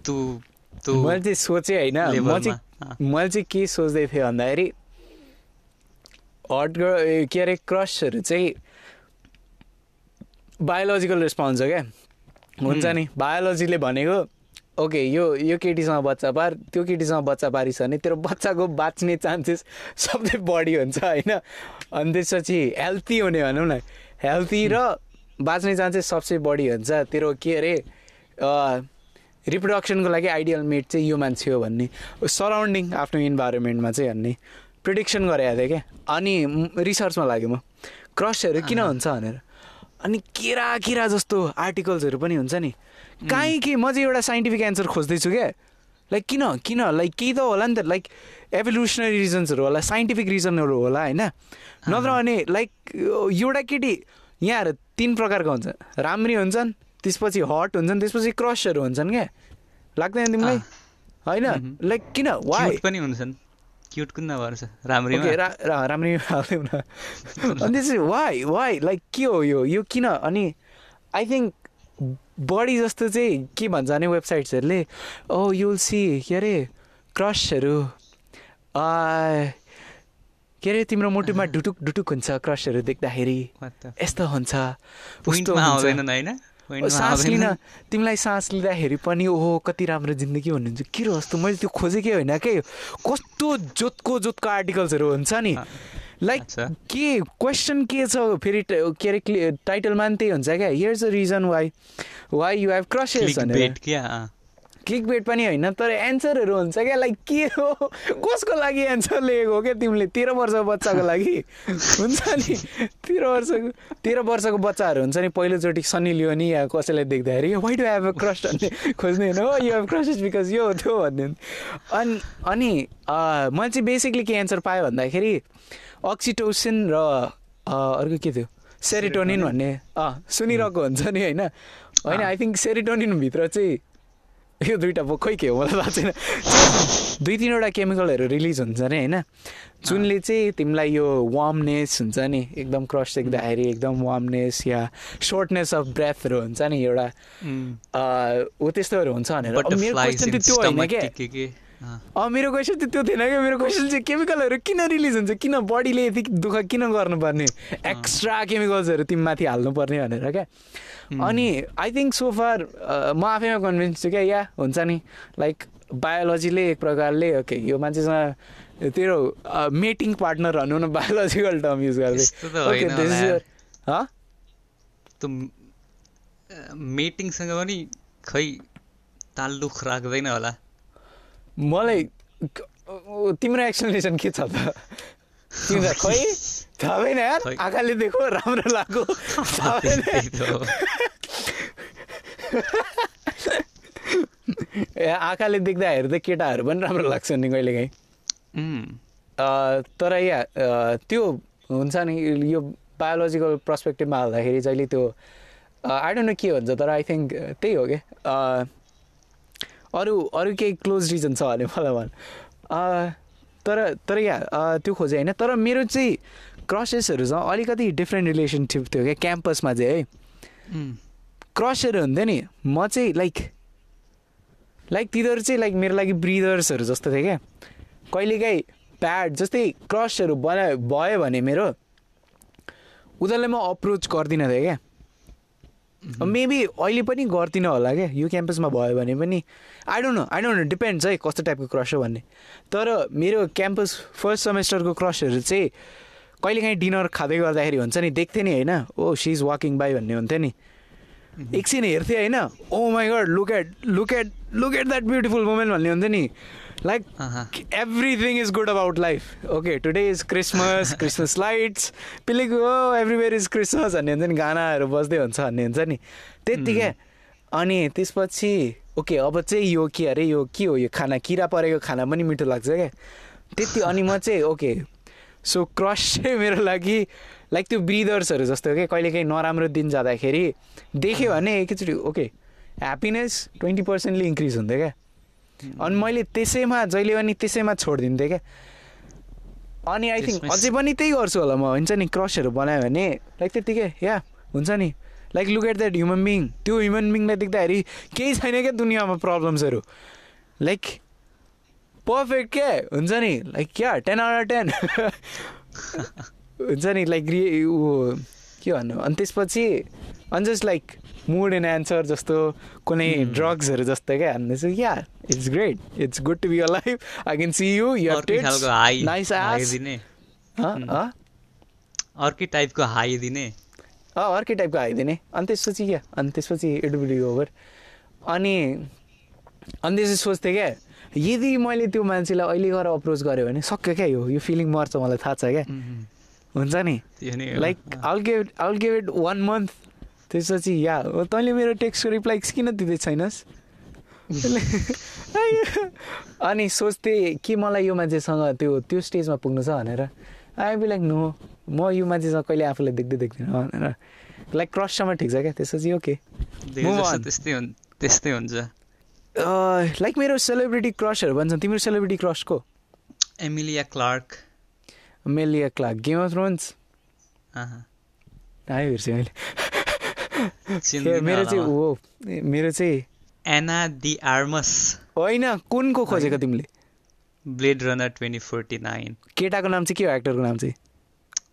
तु तु मैले चाहिँ सोचेँ होइन। मैले चाहिँ के सोच्दै थिएँ भन्दाखेरि हट के अरे क्रसहरू चाहिँ बायोलोजिकल रेस्पोन्स हो क्या? हुन्छ। नि बायोलोजीले भनेको ओके यो यो केटीसँग बच्चा पार त्यो केटीसँग बच्चा पारिस भने तेरो बच्चाको बाँच्ने चान्सेस सबै बढी हुन्छ होइन? अनि त्यसपछि हेल्थी हुने भनौँ न। हेल्थी र बाँच्ने चान्सेस सबसे बढी हुन्छ। तेरो के अरे रिप्रोडक्सनको लागि आइडियल मेट चाहिँ यो मान्छे हो भन्ने। सराउन्डिङ आफ्नो इन्भाइरोमेन्टमा चाहिँ भन्ने। प्रिडिक्सन गरेको थिएँ क्या अनि रिसर्चमा लाग्यो म। क्रसहरू किन हुन्छ भनेर। अनि केरा केरा जस्तो आर्टिकल्सहरू पनि हुन्छ नि। काहीँ के म चाहिँ एउटा साइन्टिफिक एन्सर खोज्दैछु क्या लाइक किन? किन? लाइक केही त होला नि त। लाइक एभोल्युसनरी रिजन्सहरू होला साइन्टिफिक रिजनहरू होला होइन? नत्र भने लाइक एउटा केटी यहाँहरू तिन प्रकारको हुन्छ। राम्री हुन्छन् त्यसपछि हट हुन्छन् त्यसपछि क्रसहरू हुन्छन् क्या लाग्दैन तिमीलाई? होइन? लाइक किन? वाइ पनि हुन्छन्। क्युट कुन नभर्छ राम्रैमा? ओके रा रा- राम्रै न अनि त्यसपछि वाइ वाइ लाइक के हो यो? यो किन? अनि आई थिङ्क बढी जस्तो चाहिँ के भन्छ भने वेबसाइट्सहरूले ओ युल सी के अरे क्रसहरू के अरे तिम्रो मुटुमा ढुटुक ढुटुक हुन्छ क्रसहरू देख्दाखेरि। यस्तो हुन्छ होइन? सास लिन। तिमीलाई सास लिँदाखेरि पनि ओहो कति राम्रो जिन्दगी भन्नुहुन्छ के र जस्तो मैले त्यो खोजेकै होइन के? कस्तो जोतको जोतको आर्टिकल्सहरू हुन्छ नि। लाइक। के? क्वेसन के छ? फेरि के अरे टाइटलमा नि त्यही हुन्छ क्या? Here's a reason why why you have crushes भनेर। क्लिक बेट पनि होइन तर एन्सरहरू हुन्छ क्या। लाइक के हो? कसको लागि एन्सर लेखेको हो क्या तिमीले? तेह्र वर्षको बच्चाको लागि? हुन्छ नि। तेह्र वर्षको तेह्र वर्षको बच्चाहरू हुन्छ नि पहिलोचोटि सनी लियोनी या कसैलाई देख्दाखेरि why do have a crush भन्ने खोज्ने होइन। हो यु हेभ क्रसेस बिकज यो त्यो भन्ने। अनि अनि मैले चाहिँ बेसिकली के एन्सर पाएँ भन्दाखेरि अक्सिटोसिन र अँ, अर्को के थियो? सेरिटोनिन भन्ने। अँ सुनिरहेको हुन्छ नि होइन। होइन आई थिङ्क सेरिटोनिनभित्र चाहिँ यो दुइटा पो खोइ के हो? मलाई थाहा छैन। दुई तिनवटा केमिकलहरू रिलिज हुन्छ अरे होइन? जुनले चाहिँ तिमीलाई यो वार्मनेस हुन्छ नि एकदम क्रस देख्दाखेरि एकदम वार्मनेस या सर्टनेस अफ ब्रेथहरू हुन्छ नि एउटा हो त्यस्तोहरू हुन्छ भनेर। मेरो क्वेसन त्यो होइन क्या के के अँ, अँ मेरो क्वेसन चाहिँ त्यो थिएन क्या। मेरो क्वेसन चाहिँ केमिकलहरू किन रिलिज हुन्छ? किन बडीले यति दुःख किन गर्नुपर्ने? एक्स्ट्रा केमिकल्सहरू तिमीमाथि हाल्नुपर्ने भनेर क्या। अनि आई थिङ्क सोफार म आफैमा कन्भिन्स छु क्या। या हुन्छ नि। लाइक बायोलोजीले एक प्रकारले ओके यो मान्छेसँग तेरो मेटिङ पार्टनर भनौँ न बायोलोजिकल टर्म युज गर्दै त मेटिङसँग पनि खै ताल्लुक राख्दैन होला। मलाई तिम्रो एक्सप्लेनेसन के छ त? तिमीलाई खै? थाहा भएन यार। आँखाले देखो राम्रो लाग्यो। ए आँखाले देख्दा हेर्दा केटाहरू पनि राम्रो लाग्छ नि कहिलेकाहीँ। तर या अँ, त्यो हुन्छ नि यो बायोलोजिकल पर्सपेक्टिभमा हाल्दाखेरि जहिले त्यो आई डोन्ट नो के हुन्छ तर आई थिङ्क त्यही हो क्या अरू अरू केही क्लोज रिजन छ भने मलाई भन। तर तर या अँ, त्यो खोजेँ होइन। तर मेरो चाहिँ क्रसेसहरूसँग अलिकति डिफ्रेन्ट रिलेसनसिप थियो क्या क्याम्पसमा चाहिँ है। क्रसहरू हुन्थ्यो नि। म चाहिँ लाइक लाइक तिनीहरू चाहिँ लाइक मेरो लागि ब्रिदर्सहरू जस्तो थियो क्या। कहिलेकाहीँ प्याड जस्तै क्रसहरू बना भयो भने मेरो उनीहरूलाई म अप्रोच गर्दिनँ थिएँ क्या। मेबी अहिले पनि गर्दिनँ होला क्या। यो क्याम्पसमा भयो भने पनि। I don't know I don't know depends है कस्तो टाइपको क्रस हो भन्ने। तर मेरो क्याम्पस फर्स्ट सेमेस्टरको क्रसहरू चाहिँ कहिलेकाहीँ डिनर खाँदै गर्दाखेरि हुन्छ नि देख्थेँ नि होइन। Oh she is walking by भन्ने हुन्थ्यो नि। एकछिन हेर्थेँ होइन। ओ my god look at look at look at that beautiful women भन्ने हुन्थ्यो नि। Like. Everything is good about life okay today is Christmas Christmas lights पिलिक oh everywhere is Christmas भन्ने हुन्छ नि गानाहरू बज्दै हुन्छ भन्ने हुन्छ नि त्यत्तिकै अनि त्यसपछि ओके अब चाहिँ यो के अरे यो के हो यो खाना किरा परेको खाना पनि मिठो लाग्छ क्या त्यति अनि म चाहिँ ओके सो क्रस चाहिँ मेरो लागि लाइक त्यो ब्रिदर्सहरू जस्तो क्या कहिलेकाहीँ नराम्रो दिन जाँदाखेरि देख्यो भने एकैचोटि ओके ह्याप्पिनेस ट्वेन्टी पर्सेन्टले इन्क्रिज हुन्थ्यो क्या अनि मैले त्यसैमा जहिले पनि त्यसैमा छोडिदिन्थेँ क्या। अनि आई थिङ्क अझै पनि त्यही गर्छु होला म। हुन्छ नि क्रसहरू बनायो भने लाइक त्यत्तिकै या हुन्छ नि। Like look at that human being त्यो ह्युमन बिङलाई देख्दाखेरि केही छैन क्या दुनियाँमा प्रब्लम्सहरू लाइक पर्फेक्ट क्या हुन्छ नि। लाइक क्या टेन अफ टेन हुन्छ नि लाइक ऊ के भन्नु? अनि त्यसपछि अनि just like mood and answer जस्तो कुनै ड्रग्सहरू जस्तो क्या? भन्दैछ या it's great it's good to be a life I can see you अर्कै खालको हाई नाइस अँ अर्कै टाइपको हाई दिने। अर्कै टाइपको हाइदिने अनि त्यसपछि क्या? अनि त्यसपछि इट विल बी ओभर अनि अनि त्यसपछि सोच्थेँ क्या यदि मैले त्यो मान्छेलाई अहिले गएर अप्रोच गरेँ भने सक्यो क्या यो? यो फिलिङ मर्छ मलाई थाहा छ क्या? उम्, हुन्छ नि। Like all give all give it one month त्यसपछि या हो, तैँले मेरो टेक्स्टको रिप्लाई किन दिँदै छैनस्? अनि सोच्थेँ कि मलाई यो मान्छेसँग त्यो त्यो स्टेजमा पुग्नु छ भनेर। आई बी लाइक नो म यो मान्छेसँग कहिले आफूलाई देख्दै देख्दिनँ भनेर। लाइक क्रससम्म ठिक छ क्या? त्यसपछि ओके. त्यस्तै त्यस्तै हुन्छ। लाइक मेरो सेलिब्रिटी क्रसहरू भन्छन्। तिम्रो सेलिब्रिटी क्रसको एमिलिया क्लार्क मेलिया क्लार्क गेम अफ थ्रोन्स मैले। चिन्दिनँ मेरो चाहिँ। हो। मेरो चाहिँ एना दि आर्मस होइन कुनको खोजेको तिमीले? Blade Runner twenty forty nine केटाको नाम चाहिँ के हो एक्टरको नाम चाहिँ?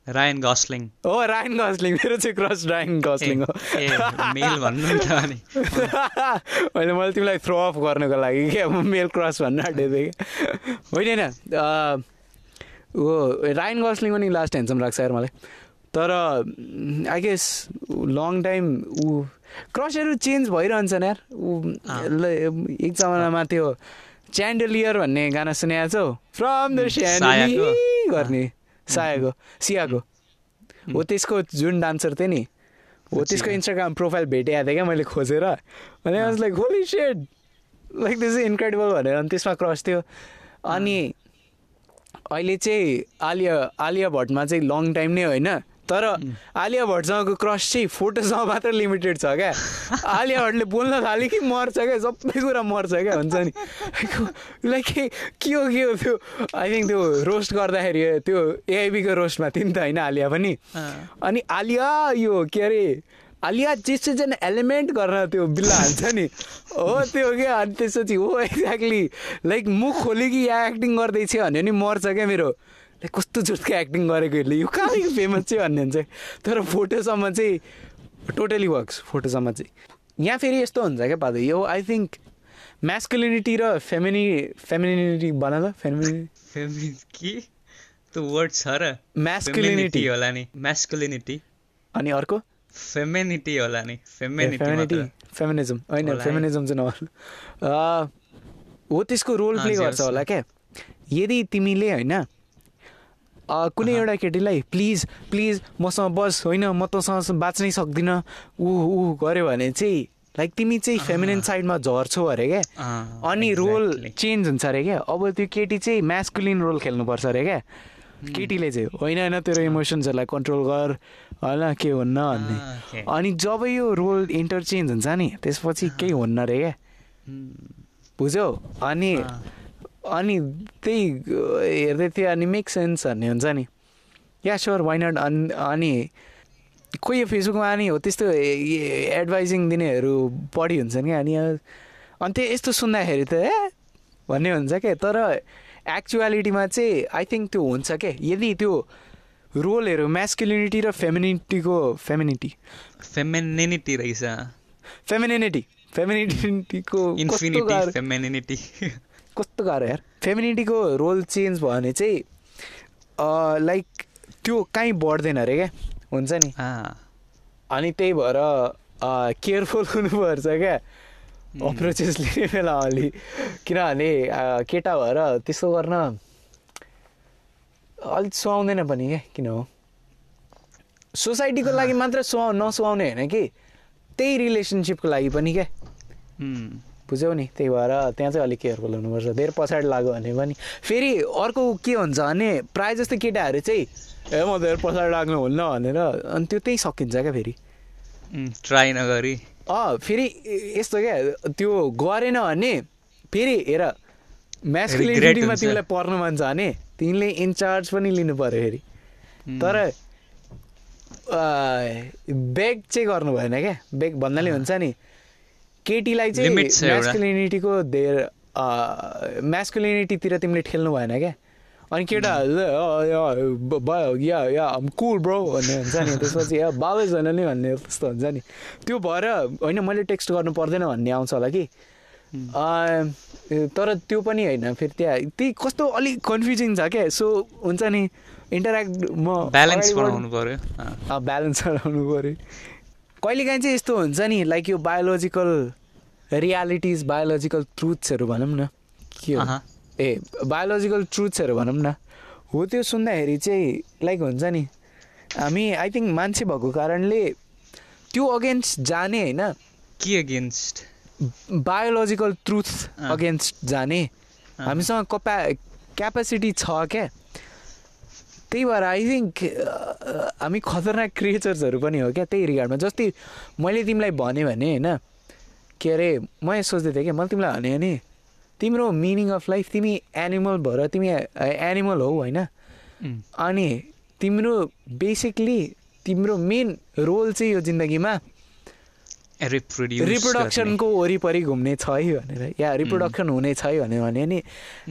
रायन गस्लिङ हो रायन गस्लिङ मेरो चाहिँ क्रस रायन गस्लिङ हो। मेल भन्नु नि त अनि। होइन मैले तिमीलाई थ्रो अफ गर्नुको लागि म मेल क्रस भन्न आँटेको थिएँ कि? होइन होइन हो रायन गस्लिङ पनि लास्ट ह्यान्डसम लाग्छ यार मलाई। तर आई गेस लङ टाइम ऊ क्रसहरू चेन्ज भइरहन्छन् यार। ऊ एक जमानामा त्यो च्यान्डलियर भन्ने गाना सुनेको छौ? From the. गर्ने। सायाको। सियाको। हो त्यसको जुन डान्सर थियो नि हो त्यसको। इन्स्टाग्राम प्रोफाइल भेटेको थिएँ क्या मैले खोजेर। अनि was like holy said like this is incredible भनेर अनि त्यसमा क्रस थियो। अनि अहिले चाहिँ आलिया आलिया भट्टमा चाहिँ लङ टाइम नै होइन। तर आलिया भट्टसँगको क्रस चाहिँ फोटोसँग मात्र लिमिटेड छ क्या। आलिया भट्टले बोल्न थाल्यो कि मर्छ क्या सबै कुरा मर्छ क्या हुन्छ नि। लाइक के हो के हो त्यो? आई थिङ्क त्यो रोस्ट गर्दाखेरि त्यो एआइबीको रोस्टमा थियो नि त होइन आलिया पनि। अनि आलिया यो के अरे आलिया चिज चाहिँ एलिमेन्ट गर्न त्यो बिल्ला हाल्छ नि। हो त्यो क्या अनि त्यसपछि हो एक्ज्याक्टली लाइक मुख खोल्यो कि या एक्टिङ गर्दैछ भन्यो नि मर्छ क्या मेरो। कस्तो जुटको एक्टिङ गरेकोहरूले यो कहाँ फेमस चाहिँ भन्ने हुन्छ? तर फोटोसम्म चाहिँ टोटली वर्क्स फोटोसम्म चाहिँ। यहाँ फेरि यस्तो हुन्छ क्या पादो यो आई थिङ्क म्यास्कुलिनिटी र फेमिनी फेमिनिटी भन त फेमिनी फेमि के? त्यो वर्ड छ र। म्यास्कुलिनिटी होला नि। म्यास्कुलिनिटी अनि अर्को? फेमेनिटी होला नि। फेमेनिटी फेमिनिजम होइन। फेमिनिजम चाहिँ अँ, हो त्यसको रोल प्ले गर्छ। होला क्या? यदि तिमीले होइन कुनै। एउटा केटीलाई प्लिज प्लिज मसँग बस होइन म तँसँग बाँच्नै सक्दिनँ। ऊ ऊ गऱ्यो भने चाहिँ लाइक तिमी चाहिँ फेमिनिन साइडमा झर्छौ अरे क्या। अनि रोल. चेन्ज हुन्छ अरे क्या। अब त्यो केटी चाहिँ म्यास्कुलिन रोल खेल्नुपर्छ अरे क्या। केटीले चाहिँ होइन होइन तेरो इमोसन्सहरूलाई कन्ट्रोल गर होइन के हुन्न? भन्ने. अनि जब यो रोल इन्टरचेन्ज हुन्छ नि त्यसपछि केही हुन्न अरे क्या। बुझ्यौ? अनि अनि त्यही हेर्दै थियो अनि मेक सेन्स भन्ने हुन्छ नि। या स्योर वाइ नट अनि अनि कोही यो फेसबुकमा अनि हो त्यस्तो एडभाइजिङ दिनेहरू बढी हुन्छन् क्या? अनि अनि त्यो यस्तो सुन्दाखेरि त ए भन्ने हुन्छ क्या तर एक्चुअलिटीमा चाहिँ आई थिङ्क त्यो हुन्छ क्या यदि त्यो रोलहरू म्यास्कुलिनिटी र फेमिनिटीको फेमिनिटी फेमेनिनिटी रहेछ। फेमिनिटी फेमिनिटीको इन्फिनिटी फेमेनिनिटी कस्तो गाह्रो यार। फेमिनिटीको रोल चेन्ज भयो भने चाहिँ लाइक त्यो कहीँ बढ्दैन अरे क्या। हुन्छ नि? अनि त्यही भएर केयरफुल हुनुपर्छ क्या। अप्रोचेस लिने बेला अलि। किनभने केटा भएर त्यस्तो गर्न अलिक सुहाउँदैन पनि क्या किन हो? सोसाइटीको लागि मात्र सुहाउ नसुहाउने होइन कि? त्यही रिलेसनसिपको लागि पनि क्या। बुझ्यौ नि त्यही भएर त्यहाँ चाहिँ अलिक केयरफुल हुनुपर्छ। धेरै पछाडि लाग्यो भने पनि। फेरि अर्को के हुन्छ भने प्रायः जस्तो केटाहरू चाहिँ ए म धेरै पछाडि लाग्नु हुन्न भनेर अनि त्यो त्यही सकिन्छ क्या फेरि। ट्राई नगरी। अँ फेरि यस्तो क्या त्यो गरेन भने फेरि हेर म्यास्कुलिनिटीमा। तिमीलाई पर्नु मन छ भने तिमीले इन्चार्ज पनि लिनु पऱ्यो फेरि। तर बेग चाहिँ गर्नु भएन क्या। बेग भन्नाले हुन्छ नि। केटीलाई चाहिँ। म्यास्कुलिनिटीको धेर म्यास्कुलिनिटीतिर तिमीले ठेल्नु भएन क्या? अनि केटाहरूले "अँ, या, ब- ब- या या कुल ब्रो भन्ने हुन्छ नि। त्यसपछि या बाबै छैन नि भन्ने त्यस्तो हुन्छ नि। त्यो भएर होइन मैले टेक्स्ट गर्नु पर्दैन भन्ने आउँछ होला कि। अँ, तर त्यो पनि होइन फेरि त्यहाँ त्यही कस्तो अलिक कन्फ्युजिङ छ क्या? सो हुन्छ नि इन्टरेक्ट म ब्यालेन्स पर्यो। अँ, ब्यालेन्स बनाउनु पऱ्यो कहिलेकाहीँ चाहिँ यस्तो हुन्छ नि लाइक यो बायोलोजिकल रियालिटिज बायोलोजिकल ट्रुथ्सहरू भनौँ न। के हो? ए बायोलोजिकल ट्रुथ्सहरू भनौँ न। हो त्यो सुन्दाखेरि चाहिँ लाइक हुन्छ नि हामी आई थिङ्क मान्छे भएको कारणले त्यो अगेन्स्ट जाने होइन। के अगेन्स्ट बायोलोजिकल ट्रुथ। अगेन्स्ट जाने। हामीसँग कपा क्यापेसिटी छ क्या? त्यही भएर आई थिङ्क हामी खतरनाक क्रिएचर्सहरू पनि हो क्या त्यही रिगार्डमा जस्तै मैले तिमीलाई भने भने होइन के अरे म यहाँ सोच्दै थिएँ कि मैले तिमीलाई भने नि तिम्रो मिनिङ अफ लाइफ तिमी एनिमल भएर तिमी एनिमल हौ होइन। अनि तिम्रो बेसिकली तिम्रो मेन रोल चाहिँ यो जिन्दगीमा रिप्रोडक्सनको वरिपरि घुम्ने छ है भनेर। या रिप्रोडक्सन हुने छ है भने भने नि।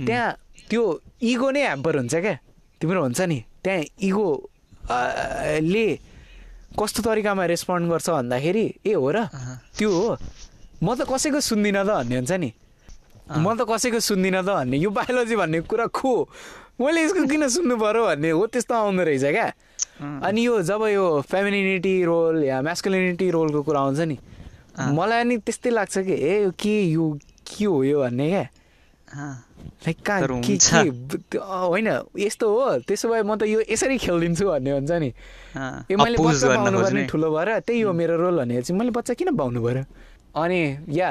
त्यहाँ त्यो इगो नै ह्याम्पर हुन्छ क्या। तिम्रो हुन्छ नि। त्यहाँ इगो ले कस्तो तरिकामा रेस्पोन्ड गर्छ भन्दाखेरि ए हो र त्यो हो। म त कसैको सुन्दिनँ त भन्ने हुन्छ नि। म त कसैको सुन्दिनँ त भन्ने यो बायोलोजी भन्ने कुरा खो मैले यसको किन सुन्नु पऱ्यो भन्ने हो त्यस्तो आउँदो रहेछ क्या। अनि यो जब यो फेमिनिटी रोल या म्यास्कुलिनिटी रोलको कुरा आउँछ नि। मलाई अनि त्यस्तै लाग्छ कि ए यो के यो के हो यो भन्ने क्या। होइन यस्तो हो। त्यसो भए म त यो यसरी खेलिदिन्छु भन्ने हुन्छ नि। ए मैले बच्चा पाउनु पर्ने। ठुलो भएर त्यही हो मेरो रोल भने चाहिँ मैले बच्चा किन पाउनु पऱ्यो अनि या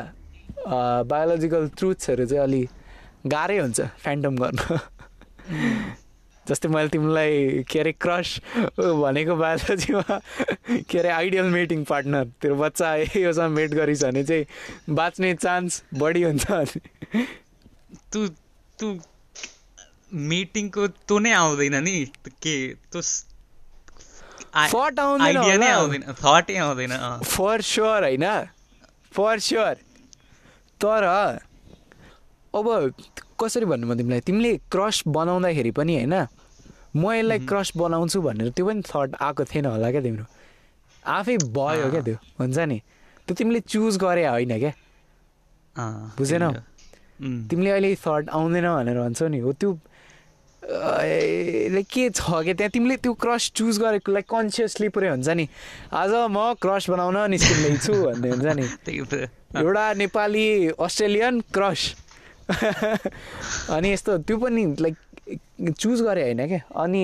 बायोलोजिकल ट्रुथ्सहरू चाहिँ अलि गाह्रै हुन्छ फ्यान्टम गर्न। जस्तै मैले तिमीलाई के अरे क्रस भनेको बायोलोजीमा के अरे आइडियल मेटिङ पार्टनर तेरो बच्चा योसँग मेट गरिस् भने चाहिँ बाँच्ने चान्स बढी हुन्छ तँ तँ मिटिङको तँ नै आउँदैन नि। के? तँ आइडिया नै। आउँदैन। थटै आउँदैन। फर स्योर होइन? फर स्योर तर अब कसरी भन्नु म तिमीलाई? तिमीले क्रस बनाउँदाखेरि पनि होइन? म यसलाई क्रस बनाउँछु भनेर त्यो पनि थट आएको थिएन होला क्या तिम्रो। आफै भयो क्या त्यो हुन्छ नि? त्यो तिमीले चुज गरे होइन क्या? बुझेनौ? उम्, तिमीले अहिले थट आउँदैन भनेर भन्छौ नि हो त्यो ए, ले के छ क्या त्यहाँ तिमीले त्यो क्रस चुज गरेको लाइक कन्सियसली पुरै हुन्छ नि। आज म क्रस बनाउन निस्किँदैछु भन्ने हुन्छ नि। एउटा नेपाली अस्ट्रेलियन क्रस अनि यस्तो त्यो पनि लाइक चुज गरे होइन क्या अनि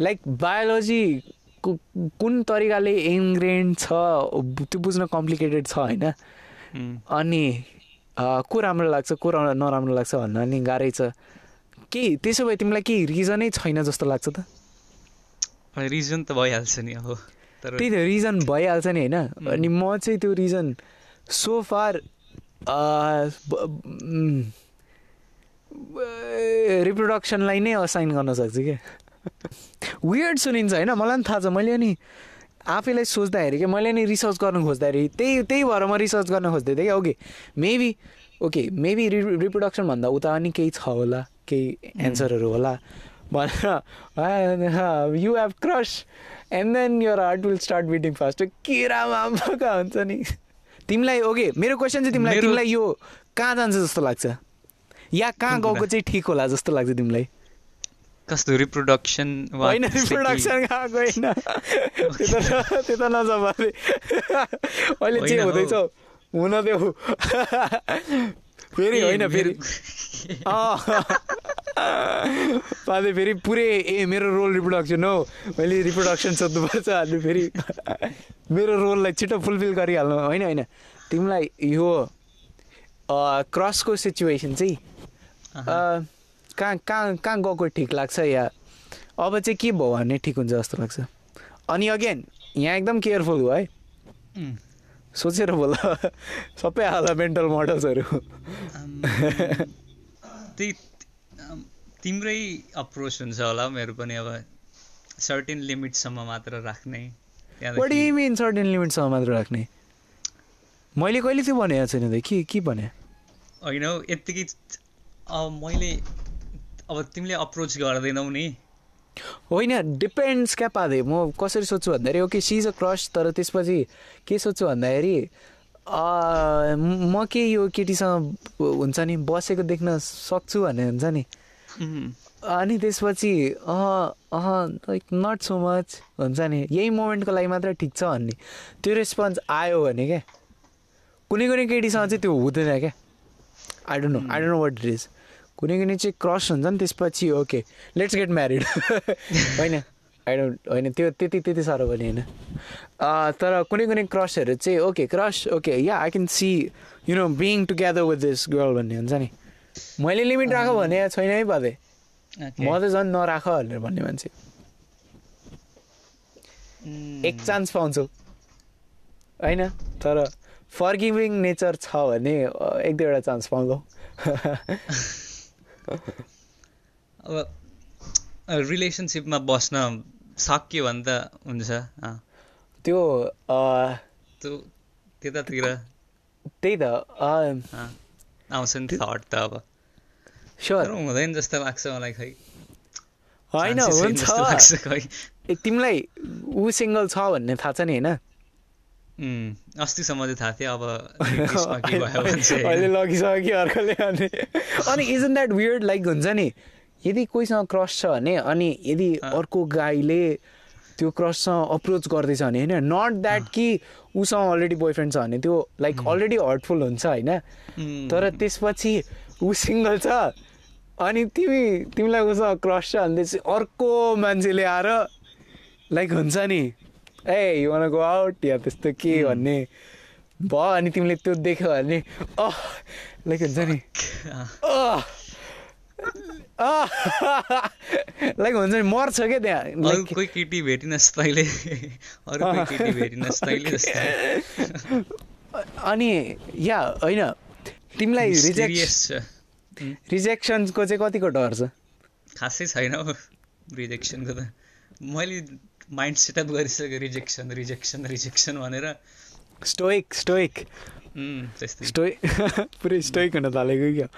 लाइक बायोलोजी कुन तरिकाले इन्ग्रेन्ड छ त्यो बुझ्न कम्प्लिकेटेड छ होइन। उम्, अनि को राम्रो लाग्छ को नराम्रो लाग्छ भन्न नि गाह्रै छ। केही त्यसो भए तिमीलाई केही रिजनै छैन जस्तो लाग्छ त। रिजन त भइहाल्छ नि अब त्यही त रिजन भइहाल्छ नि होइन। अनि म चाहिँ त्यो रिजन सो फार रिप्रोडक्सनलाई नै असाइन गर्न सक्छु क्या वियर्ड सुनिन्छ होइन मलाई पनि थाहा छ। मैले अनि आफैलाई सोच्दाखेरि क्या मैले नि रिसर्च गर्नु खोज्दाखेरि त्यही त्यही भएर म रिसर्च गर्न खोज्दै थिएँ क्या। ओके मेबी ओके मेबी रि रिप्रोडक्सनभन्दा उता पनि केही छ होला केही एन्सरहरू होला भनेर you have crush and then your heart will start beating fast किरामा आम्माका हुन्छ नि। तिमीलाई ओके मेरो क्वेसन चाहिँ तिमीलाई तिमीलाई यो कहाँ जान्छ जस्तो लाग्छ? या कहाँ? गएको चाहिँ ठिक होला जस्तो लाग्छ तिमीलाई? कस्तो रिप्रोडक्सन होइन? रिप्रोडक्सन कहाँ गएन त्यो त त्यो त अहिले होइन हौ। हुँदैछ हुन देऊ। फेरि होइन फेरि। पाँदै फेरि पुरै ए मेरो रोल रिप्रोडक्सन हो। मैले रिप्रोडक्सन सोध्नुपर्छ अनि फेरि। मेरो रोललाई छिटो फुलफिल गरिहाल्नु। होइन होइन। तिमीलाई यो क्रसको सिचुएसन चाहिँ कहाँ कहाँ कहाँ गएको ठिक लाग्छ या? अब चाहिँ के भयो भने ठिक हुन्छ जस्तो लाग्छ। अनि अगेन यहाँ एकदम केयरफुल हो है। सोचेर बोल। सबै हाल मेन्टल मोडल्सहरू। त्यही तिम्रै अप्रोच हुन्छ होला मेरो पनि अब सर्टेन लिमिटसम्म मात्र राख्ने। मिन सर्टेन लिमिटसम्म मात्र राख्ने? मैले कहिले त्यो भनेको छैन त? के के भने? होइन हौ यत्तिकै अब मैले अब तिमीले अप्रोच गर्दैनौ नि। होइन डिपेन्ड्स क्या पाँदै। म कसरी सोध्छु भन्दाखेरि ओके सिज अ क्रस तर त्यसपछि के सोध्छु भन्दाखेरि म के यो केटीसँग हुन्छ नि बसेको देख्न सक्छु भन्ने हुन्छ नि। अनि त्यसपछि अह अह लाइक नट सो मच हुन्छ नि। यही मोमेन्टको लागि मात्र ठिक छ भन्ने। त्यो रेस्पोन्स आयो भने क्या। कुनै कुनै केटीसँग चाहिँ त्यो हुँदैन क्या। I don't know I don't know what it is कुनै कुनै चाहिँ क्रस हुन्छ नि त्यसपछि ओके लेट्स गेट म्यारिड होइन आई डोन्ट होइन त्यो त्यति त्यति साह्रो पनि होइन। तर कुनै कुनै क्रसहरू चाहिँ okay crush okay yeah I can see you no being together with this girl भन्ने हुन्छ नि। मैले लिमिट राख भने छैन है okay. म त झन् नराख भनेर भन्ने मान्छे। एक चान्स पाउँछु। होइन तर फर्गिभिङ नेचर छ भने एक दुईवटा चान्स पाउँछौ अब रिलेसनसिपमा बस्न सक्यो भने त हुन्छ त्यो त्यतातिर। त्यही त आउँछ नि थट त अब। स्योर हुँदैन जस्तो लाग्छ मलाई खै। होइन हुन्छ। तिमीलाई ऊ सिङ्गल छ भन्ने थाहा छ नि होइन? अस्तिसम्म चाहिँ थाहा थियो अब के अहिले। लगिसक्यो अर्कोले अनि। अनि इजन द्याट वियर्ड लाइक हुन्छ नि यदि कोहीसँग क्रस छ भने अनि यदि। अर्को गाईले त्यो क्रससँग अप्रोच गर्दैछ भने होइन? नट द्याट कि उसँग अलरेडी बोयफ्रेन्ड छ भने त्यो लाइक अलरेडी हर्टफुल हुन्छ होइन? तर त्यसपछि ऊ सिङ्गल छ अनि तिमी तिमीलाई उसँग क्रस छ भने अर्को मान्छेले आएर लाइक हुन्छ नि a you wanna go out या त्यस्तो के भन्ने भयो अनि तिमीले त्यो देख्यो भने अह लाइक हुन्छ नि लाइक हुन्छ नि मर्छ क्या त्यहाँ कोही केटी भेटिनस् तैँले केटी भेटिनस् तैँले अनि या होइन तिमीलाई छ रिजेक्सनको चाहिँ कतिको डर छ? खासै छैन हौ रिजेक्सनको त। मैले माइन्ड सेटअप गरिसकेँ रिजेक्सन रिजेक्सन रिजेक्सन भनेर। स्टोइक स्टोइक स्टोइक पुरै स्टोइक हुन थालेको क्या?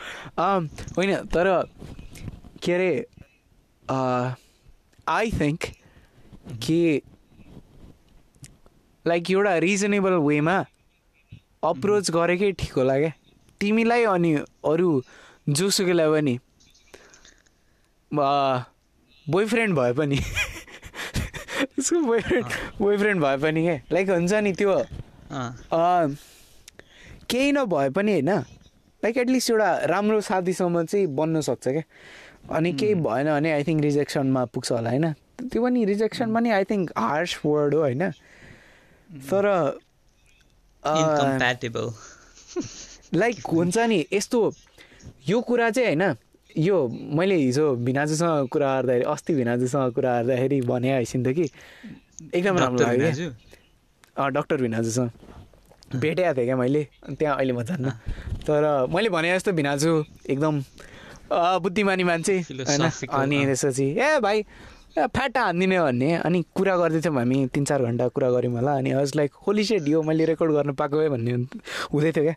होइन तर के अरे आई थिङ्क कि लाइक एउटा रिजनेबल वेमा अप्रोच गरेकै ठिक होला क्या? तिमीलाई अनि अरू जोसुकैलाई पनि बोयफ्रेन्ड भए पनि। उसको बोयफ्रेन्ड बोयफ्रेन्ड भए पनि क्या लाइक हुन्छ नि त्यो। केही नभए पनि होइन। लाइक एटलिस्ट एउटा राम्रो साथीसम्म चाहिँ बन्न सक्छ क्या। अनि केही भएन भने आई थिङ्क रिजेक्सनमा पुग्छ होला होइन। त्यो पनि रिजेक्सन पनि आई थिङ्क हार्स वर्ड हो होइन। तर लाइक हुन्छ नि यस्तो यो कुरा चाहिँ होइन। यो मैले हिजो भिनाजुसँग कुरा गर्दाखेरि अस्ति भिनाजुसँग कुरा गर्दाखेरि भने आइसिन त कि। एकदम राम्रो लाग्यो क्या। डक्टर भिनाजुसँग। भेटेको थिएँ क्या मैले त्यहाँ अहिले म जान्न। तर मैले भने जस्तो भिनाजु एकदम बुद्धिमानी मान्छे होइन? अनि। त्यसपछि ए भाइ फ्याटा हानिदिने भन्ने। अनि कुरा गर्दैथ्यौँ हामी तिन चार घन्टा कुरा गऱ्यौँ होला। अनि हज लाइक होली सेट यो मैले रेकर्ड गर्न पाएको है भन्ने हुँदै थियो क्या।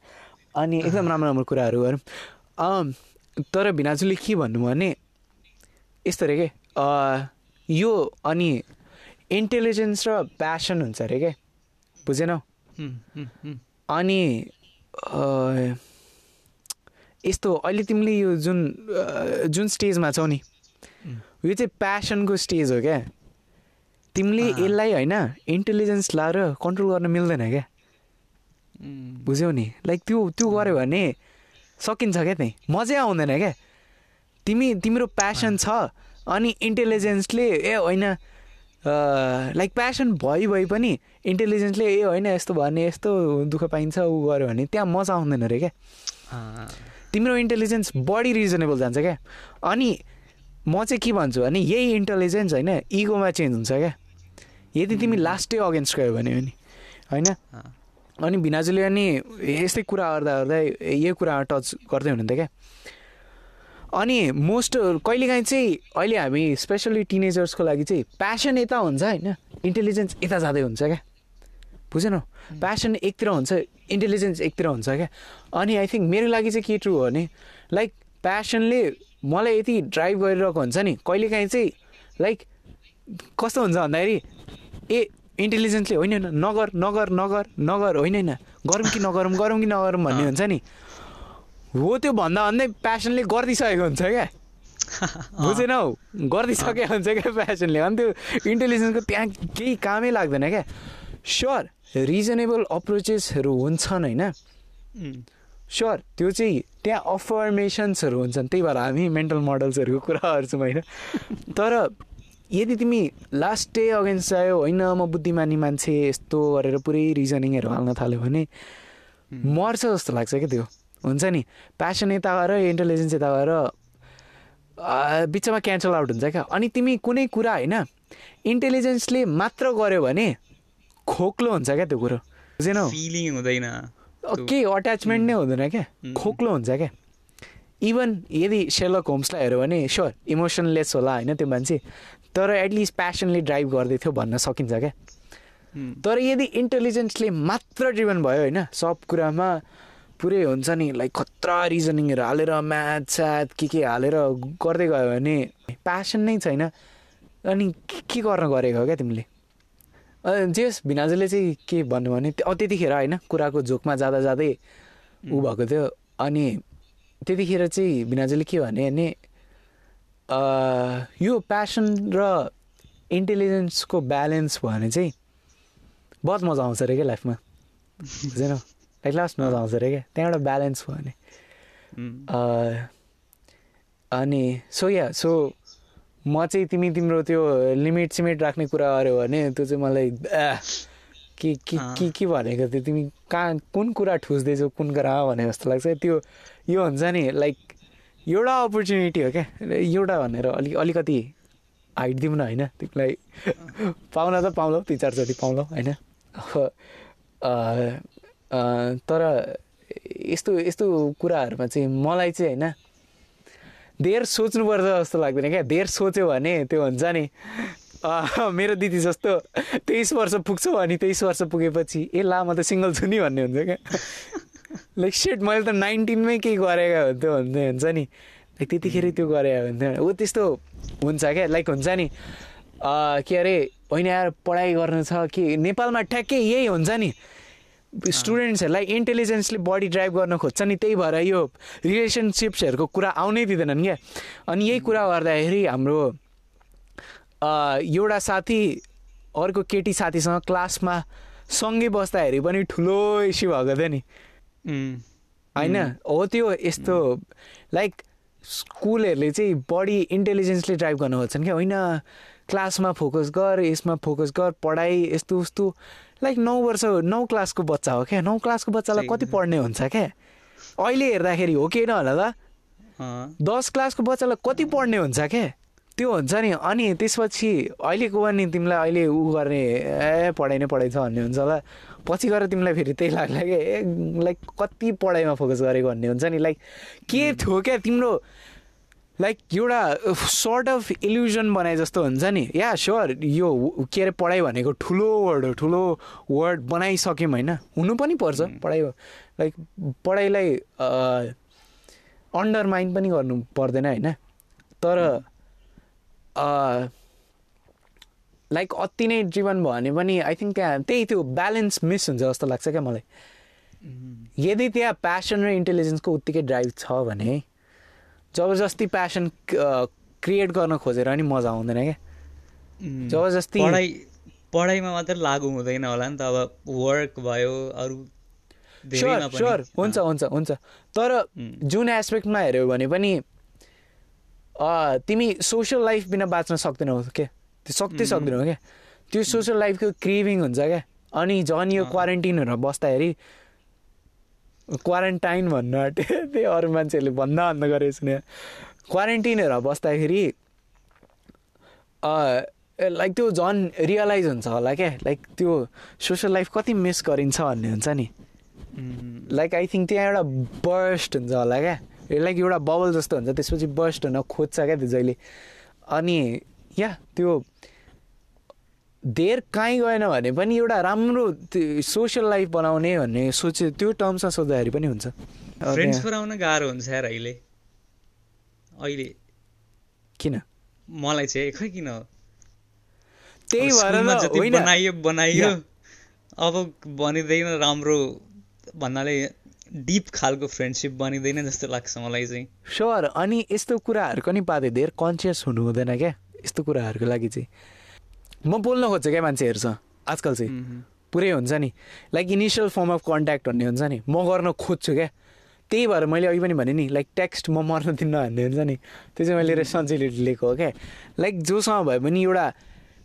अनि एकदम राम्रो राम्रो कुराहरू गऱ्यौँ। तर भिनाजुले के भन्नु भने यस्तो अरे के यो अनि इन्टेलिजेन्स र प्यासन हुन्छ अरे क्या बुझेनौ। अनि यस्तो अहिले तिमीले यो जुन जुन स्टेजमा छौ नि. यो चाहिँ प्यासनको स्टेज हो क्या तिमीले। यसलाई होइन इन्टेलिजेन्स लाएर कन्ट्रोल गर्न मिल्दैन क्या बुझ्यौ नि लाइक त्यो त्यो गऱ्यो भने सकिन्छ क्या त्यहीँ मजै आउँदैन क्या तिमी तिम्रो प्यासन छ अनि इन्टेलिजेन्सले ए होइन लाइक प्यासन भइ भइ पनि इन्टेलिजेन्सले ए होइन यस्तो भयो भने यस्तो दुःख पाइन्छ ऊ गऱ्यो भने त्यहाँ मजा आउँदैन अरे क्या तिम्रो इन्टेलिजेन्स बढी रिजनेबल जान्छ क्या अनि म चाहिँ के भन्छु भने यही इन्टेलिजेन्स होइन इगोमा चेन्ज हुन्छ क्या यदि तिमी लास्टै अगेन्स्ट गयो भने होइन। अनि भिनाजुले अनि यस्तै कुरा गर्दा गर्दा यही कुरामा टच गर्दै हुनुहुन्थ्यो क्या। अनि मोस्ट कहिलेकाहीँ चाहिँ अहिले हामी स्पेसली टिनेजर्सको लागि चाहिँ प्यासन यता हुन्छ होइन इन्टेलिजेन्स यता जाँदै हुन्छ क्या। बुझेनौ? प्यासन एकतिर हुन्छ इन्टेलिजेन्स एकतिर हुन्छ क्या। अनि आई थिङ्क मेरो लागि चाहिँ के ट्रु हो भने लाइक प्यासनले मलाई यति ड्राइभ गरिरहेको हुन्छ नि कहिलेकाहीँ चाहिँ लाइक कस्तो हुन्छ भन्दाखेरि ए इन्टेलिजेन्सले होइन होइन नगर नगर नगर नगर होइन होइन। गरौँ कि नगरौँ गरौँ कि नगरौँ भन्ने हुन्छ नि। हो त्यो भन्दा भन्दै प्यासनले गरिदिइसकेको हुन्छ क्या। बुझेनौ गरिदिइसकेको हुन्छ क्या प्यासनले अनि त्यो इन्टेलिजेन्सको त्यहाँ केही कामै लाग्दैन क्या। स्योर रिजनेबल अप्रोचेसहरू हुन्छन् होइन। स्योर त्यो चाहिँ त्यहाँ अफर्मेसन्सहरू हुन्छन्। त्यही भएर हामी मेन्टल मोडल्सहरूको कुरा गर्छौँ होइन। तर यदि तिमी लास्ट डे अगेन्स्ट आयो होइन म बुद्धिमानी मान्छे यस्तो गरेर पुरै रिजनिङहरू हाल्न थाल्यो भने मर्छ जस्तो लाग्छ क्या त्यो। हुन्छ नि? प्यासन यता गएर इन्टेलिजेन्स यता गएर बिचमा क्यान्सल आउट हुन्छ क्या। अनि तिमी कुनै कुरा होइन इन्टेलिजेन्सले मात्र गर्यो भने खोक्लो हुन्छ क्या त्यो कुरो। बुझेनौ फिलिङ हुँदैन। केही अट्याचमेन्ट नै हुँदैन क्या. खोक्लो हुन्छ क्या। इभन यदि सेलक होम्सलाई हेऱ्यो भने स्योर इमोसनलेस होला होइन त्यो मान्छे। तर एटलिस्ट प्यासनले ड्राइभ गर्दै थियो भन्न सकिन्छ क्या। तर यदि इन्टेलिजेन्सले मात्र ड्रिभन भयो होइन सब कुरामा पुरै हुन्छ नि लाइक खतरा रिजनिङहरू हालेर म्याथ स्याथ के के हालेर गर्दै गयो भने प्यासन नै छैन। अनि के गर्न गरेको हो क्या तिमीले? जेस भिनाजुले चाहिँ के भन्नु भने त्यतिखेर होइन कुराको झोकमा जाँदा जाँदै ऊ भएको थियो। अनि त्यतिखेर चाहिँ भिनाजुले के भने यो प्यासन र इन्टेलिजेन्सको ब्यालेन्स भयो भने चाहिँ बहुत मजा आउँछ अरे क्या लाइफमा बुझेन? लाइक लास्ट मजा आउँछ अरे क्या। त्यहाँबाट ब्यालेन्स भयो भने। अनि सो या सो म चाहिँ तिमी तिम्रो त्यो लिमिट सिमिट राख्ने कुरा गऱ्यो भने त्यो चाहिँ मलाई के के के के भनेको थियो? तिमी कहाँ कुन कुरा ठुस्दैछौ कुन कुरा भने जस्तो लाग्छ। त्यो यो हुन्छ नि लाइक एउटा अपर्च्युनिटी हो क्या? एउटा भनेर अलिक अलिकति हाइट दिउँ न होइन? तिमीलाई पाउन त पाउँलौ तिन चारचोटि पाउँलौ होइन? तर यस्तो यस्तो कुराहरूमा चाहिँ मलाई चाहिँ होइन धेर सोच्नुपर्छ जस्तो लाग्दैन क्या? धेर सोच्यो भने त्यो हुन्छ नि मेरो दिदी जस्तो तेइस वर्ष पुग्छौ अनि तेइस वर्ष पुगेपछि ए ला म त सिङ्गल छु नि भन्ने हुन्छ क्या? लाइक सेट मैले त नाइन्टिनमै केही गरेको हुन्थ्यो भन्ने हुन्छ नि। लाइक त्यतिखेर त्यो गरेको हुन्थ्यो। ऊ त्यस्तो हुन्छ क्या? लाइक हुन्छ नि। के अरे होइन यार पढाइ गर्नु छ कि? नेपालमा ठ्याक्कै यही हुन्छ नि। स्टुडेन्ट्सहरूलाई इन्टेलिजेन्सले बडी ड्राइभ गर्न खोज्छ नि। त्यही भएर यो रिलेसनसिप्सहरूको कुरा आउनै दिँदैनन् क्या। अनि यही कुरा गर्दाखेरि हाम्रो एउटा साथी अर्को केटी साथीसँग क्लासमा सँगै बस्दाखेरि पनि ठुलो इस्यु भएको थियो नि। होइन? हो त्यो यस्तो लाइक स्कुलहरूले चाहिँ बडी इन्टेलिजेन्सले ड्राइभ गर्न खोज्छन् क्या। होइन क्लासमा फोकस गर यसमा फोकस गर पढाइ यस्तो उस्तो। लाइक नौ वर्ष नौ क्लासको बच्चा हो क्या? नौ क्लासको बच्चालाई कति पढ्ने हुन्छ क्या? अहिले हेर्दाखेरि हो कि होला त? दस क्लासको बच्चालाई कति पढ्ने हुन्छ क्या? त्यो हुन्छ नि। अनि त्यसपछि अहिलेको भने तिमीलाई अहिले ऊ गर्ने ए पढाइ नै पढाइ छ भन्ने हुन्छ होला। पछि गएर तिमीलाई फेरि त्यही लाग्ला कि? ए लाइक कति पढाइमा फोकस गरेको भन्ने हुन्छ नि? लाइक के थियो क्या तिम्रो लाइक एउटा सर्ट अफ इल्युजन बनाए जस्तो हुन्छ नि? या स्योर यो के अरे पढाइ भनेको ठुलो वर्ड हो ठुलो वर्ड बनाइसक्यौँ होइन? हुनु पनि पर्छ पढाइ लाइक पढाइलाई अन्डरमाइन पनि गर्नु पर्दैन होइन? तर लाइक अति नै जीवन भयो भने पनि आई थिङ्क त्यहाँ त्यही त्यो ब्यालेन्स मिस हुन्छ जस्तो लाग्छ क्या मलाई। यदि त्यहाँ प्यासन र इन्टेलिजेन्सको उत्तिकै ड्राइभ छ भने जबरजस्ती प्यासन क्रिएट गर्न खोजेर नि मजा आउँदैन क्या। जबरजस्ती पढाइ पढाइमा मात्र लागु हुँदैन होला नि त अब वर्क भयो अरू स्योर स्योर हुन्छ हुन्छ हुन्छ। तर जुन एस्पेक्टमा हेऱ्यो भने पनि तिमी सोसियल लाइफ बिना बाँच्न सक्दैनौ क्या त्यो सक्दै सक्दैनौ क्या। त्यो सोसियल लाइफको क्रिभिङ हुन्छ क्या। अनि झन् यो क्वारेन्टिनहरू बस्दाखेरि क्वारेन्टाइन भन्नु आँट्यो त्यही अरू मान्छेहरूले भन्दा भन्दा गरेको सुने क्वारेन्टिनहरू बस्दाखेरि लाइक त्यो झन् रियलाइज हुन्छ होला क्या। लाइक त्यो सोसियल लाइफ कति मिस गरिन्छ भन्ने हुन्छ नि। लाइक आई थिङ्क त्यहाँ एउटा बर्स्ट हुन्छ होला क्या। लाइक एउटा बबल जस्तो हुन्छ त्यसपछि बर्स्ट हुन खोज्छ क्या त्यो जहिले। अनि या त्यो धेर कहीँ गएन भने पनि एउटा राम्रो सोसियल लाइफ बनाउने भन्ने सोचे त्यो टर्म्समा सोद्धाखेरि पनि हुन्छ। फ्रेन्ड्स पुऱ्याउन गाह्रो हुन्छ यार अहिले। अहिले किन? मलाई चाहिँ खै किन? त्यही भएर बनाइयो बनाइयो। अब बनिँदैन राम्रो भन्नाले डिप खालको फ्रेन्डसिप बनिँदैन जस्तो लाग्छ मलाई चाहिँ। स्योर अनि यस्तो कुराहरूको नि पाँदै धेर कन्सियस हुनु हुँदैन क्या। यस्तो कुराहरूको लागि चाहिँ। म बोल्न खोज्छु क्या मान्छेहरूसँग आजकल चाहिँ। पुरै हुन्छ नि। Like initial form of contact भन्ने हुन्छ नि। म गर्न खोज्छु क्या। त्यही भएर मैले अघि पनि भने नि लाइक टेक्स्ट म मर्न दिन्न भन्ने हुन्छ नि। त्यो चाहिँ मैले रेस्पोन्सिबिलिटी लिएको हो क्या। लाइक जोसँग भए पनि एउटा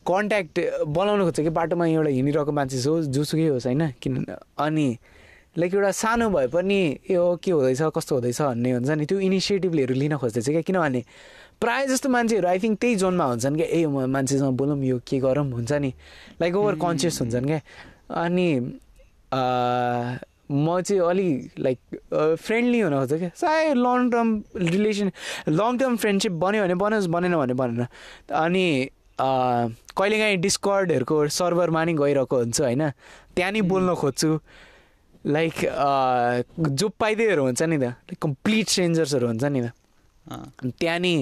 कन्ट्याक्ट बनाउनु खोज्छ कि बाटोमा एउटा हिँडिरहेको मान्छे जो जोसुकै होस् होइन। किन अनि लाइक एउटा सानो भए पनि ए हो के हुँदैछ? कस्तो हुँदैछ? भन्ने हुन्छ नि। त्यो इनिसिएटिभहरू लिन खोज्दैछ क्या। किनभने प्रायः जस्तो मान्छेहरू आई थिङ्क त्यही जोनमा हुन्छन् क्या। ए म मान्छेसँग बोलौँ यो के गरौँ हुन्छ नि। लाइक ओभर कन्सियस हुन्छन् क्या। अनि म चाहिँ अलिक लाइक फ्रेन्डली हुन खोज्छु क्या। सायद long term relation long term friendship बन्यो भने बनोस् बनेन भने बनेन। अनि कहिलेकाहीँ डिस्कर्डहरूको सर्भरमा नि गइरहेको हुन्छु होइन। त्यहाँ नि बोल्न खोज्छु। लाइक जो पाइदिएहरू हुन्छ नि त। लाइक कम्प्लिट स्ट्रेन्जर्सहरू हुन्छ नि त। त्यहाँ नि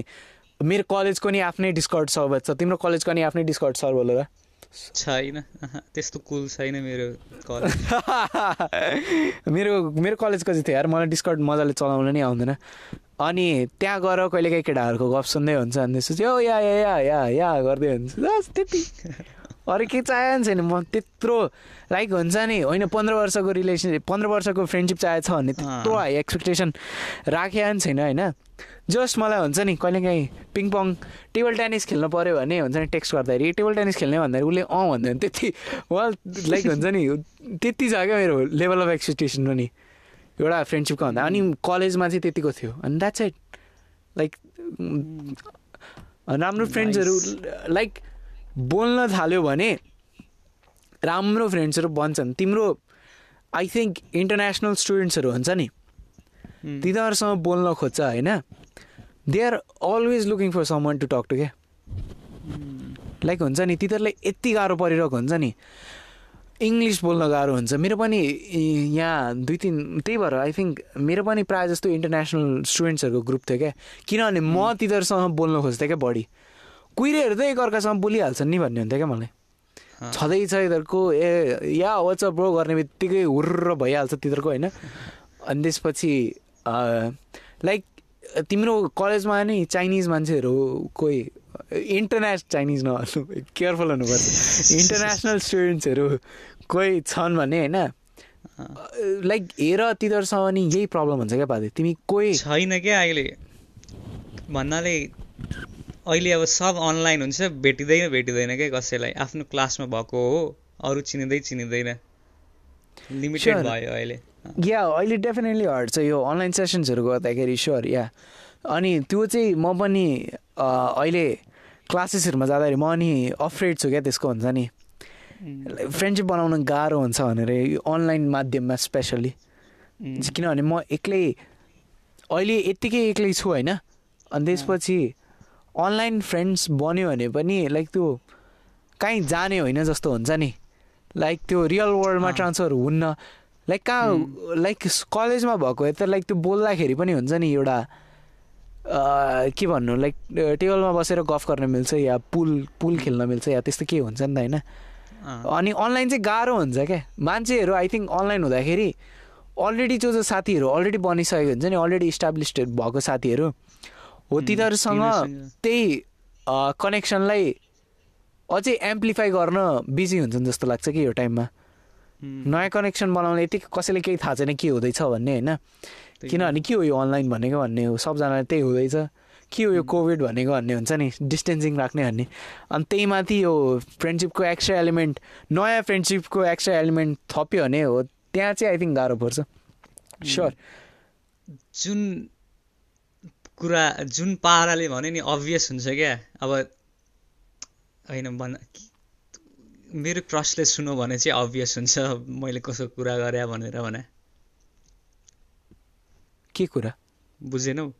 मेरो कलेजको नि आफ्नै डिस्कर्ड सर्भर छ। तिम्रो कलेजको नि आफ्नै डिस्कर्ड सर्भर होला। छैन। त्यस्तो कुल छैन मेरो कलेज। मेरो मेरो कलेजको चाहिँ थियो यार मलाई डिस्कर्ड मजाले चलाउन नै आउँदैन। अनि त्यहाँ गएर कहिलेकाहीँ केटाहरूको गफ सुन्दै हुन्छ अनि त्यसपछि ओ या या या या गर्दै हुन्छ। त्यति। अरू के चाहेको छैन म त्यत्रो लाइक हुन्छ नि होइन पन्ध्र वर्षको रिलेसनसिप पन्ध्र वर्षको फ्रेन्डसिप चाहेको छ भने त्यत्रो हाई एक्सपेक्टेसन राखेको पनि छैन होइन। जस्ट मलाई हुन्छ नि कहिलेकाहीँ पिङपङ टेबल टेनिस खेल्नु पऱ्यो भने हुन्छ नि टेक्स्ट गर्दाखेरि टेबल टेनिस खेल्ने भन्दाखेरि उसले अँ भन्दैन त्यति वाल लाइक हुन्छ नि त्यति छ क्या मेरो लेभल अफ एक्सपेक्टेसन पनि। एउटा फ्रेन्डसिपको भन्दा। अनि कलेजमा चाहिँ त्यतिको थियो। अनि द्याट्स इट लाइक राम्रो फ्रेन्ड्सहरू लाइक बोल्न थाल्यो भने राम्रो फ्रेन्ड्सहरू बन्छन्। तिम्रो आई थिङ्क इन्टरनेसनल स्टुडेन्ट्सहरू हुन्छ नि। तिनीहरूसँग बोल्न खोज्छ होइन? They are always looking for someone to talk to क्या लाइक हुन्छ नि तिनीहरूलाई यति गाह्रो परिरहेको हुन्छ नि। इङ्ग्लिस बोल्न गाह्रो हुन्छ। मेरो पनि यहाँ दुई तिन त्यही भएर आई थिङ्क मेरो पनि प्रायः जस्तो इन्टरनेसनल स्टुडेन्ट्सहरूको ग्रुप थियो क्या? किनभने म तिनीहरूसँग बोल्न खोज्थेँ क्या बढी। कुहिरेहरू त एकअर्कासँग बोलिहाल्छन् नि भन्ने हुन्थ्यो क्या मलाई। छँदैछ यिनीहरूको ए या वाट्सअप ब्रो गर्ने बित्तिकै हुर्र भइहाल्छ तिनीहरूको होइन? अनि त्यसपछि लाइक तिम्रो कलेजमा नि चाइनिज मान्छेहरू कोही इन्टरनेसनल चाइनिज नहाल्नु केयरफुल हुनुपर्छ। इन्टरनेसनल स्टुडेन्ट्सहरू कोही छन् भने होइन? लाइक हेर तिनीहरूसँग नि यही प्रब्लम हुन्छ क्या पाते तिमी कोही छैन क्या अहिले। भन्नाले अहिले अब सब अनलाइन हुन्छ भेटिँदैन भेटिँदैन क्या कसैलाई? आफ्नो क्लासमा भएको हो अरू चिनिँदै चिनिँदैन। लिमिटेड. भयो अहिले। या अहिले डेफिनेटली हट्छ यो अनलाइन सेसन्सहरू गर्दाखेरि स्योर या अनि त्यो चाहिँ म पनि अहिले क्लासेसहरूमा जाँदाखेरि म अनि अफ्रेड छु क्या त्यसको हुन्छ नि। फ्रेन्डसिप बनाउन गाह्रो हुन्छ भनेर यो अनलाइन माध्यममा स्पेसल्ली उम्, किनभने म एक्लै अहिले यत्तिकै एक्लै छु होइन। अनि त्यसपछि अनलाइन फ्रेन्ड्स बन्यो भने पनि लाइक त्यो कहीँ जाने होइन जस्तो हुन्छ नि। लाइक त्यो रियल वर्ल्डमा। ट्रान्सफर हुन्न। लाइक कहाँ लाइक कलेजमा भएको त लाइक त्यो बोल्दाखेरि पनि हुन्छ नि एउटा के भन्नु लाइक टेबलमा बसेर गफ गर्न मिल्छ या पुल पुल खेल्न मिल्छ या त्यस्तो के हुन्छ नि त होइन। अनि अनलाइन चाहिँ गाह्रो हुन्छ क्या। मान्छेहरू आई थिङ्क अनलाइन हुँदाखेरि अलरेडी जो जो साथीहरू अलरेडी बनिसकेको हुन्छ नि अलरेडी इस्टाब्लिस्ड भएको साथीहरू हो तिनीहरूसँग त्यही कनेक्सनलाई अझै एम्प्लिफाई गर्न बिजी हुन्छन् जस्तो लाग्छ कि यो टाइममा। नयाँ कनेक्सन बनाउने यति कसैले केही थाहा छैन के हुँदैछ भन्ने होइन? किनभने के हो यो अनलाइन भनेको भन्ने हो सबजनालाई त्यही हुँदैछ। के हो यो कोभिड भनेको भन्ने हुन्छ नि डिस्टेन्सिङ राख्ने भन्ने। अनि त्यही माथि यो फ्रेन्डसिपको एक्स्ट्रा एलिमेन्ट नयाँ फ्रेन्डसिपको एक्स्ट्रा एलिमेन्ट थप्यो भने हो त्यहाँ चाहिँ आई थिङ्क गाह्रो पर्छ। स्योर जुन कुरा जुन पाराले भने नि अभियस हुन्छ क्या। अब होइन भन मेरो क्रसले सुन्यो भने चाहिँ अभियस हुन्छ। मैले कसो कुरा गरेँ भनेर भने। के कुरा? बुझेनौ?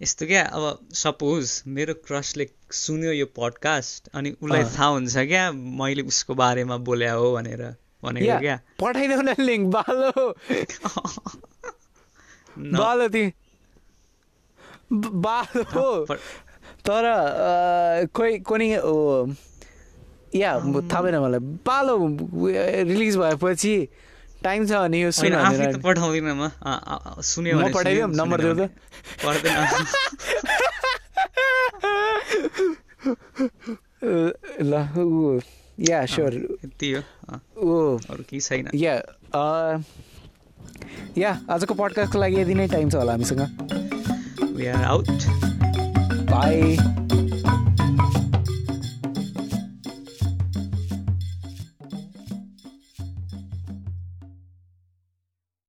यस्तो क्या अब सपोज मेरो क्रसले सुन्यो यो पडकास्ट अनि उसलाई। थाहा हुन्छ क्या मैले उसको बारेमा बोल्या हो भनेर भनेको क्या। पठाइदेऊ न लिङ्क बालो। बालो बालो। पर- तर कोही कोनी या थाहा भएन मलाई। बालो रिलिज भएपछि टाइम छ भने यो सुन पठाउँदिनँ म सुन्यो म सुन्यो, नम्बर देऊ त ल ऊ या स्योर। यति हो ऊ अरू केही छैन। या या आजको पडकास्टको लागि यति नै टाइम छ होला हामीसँग। We are out by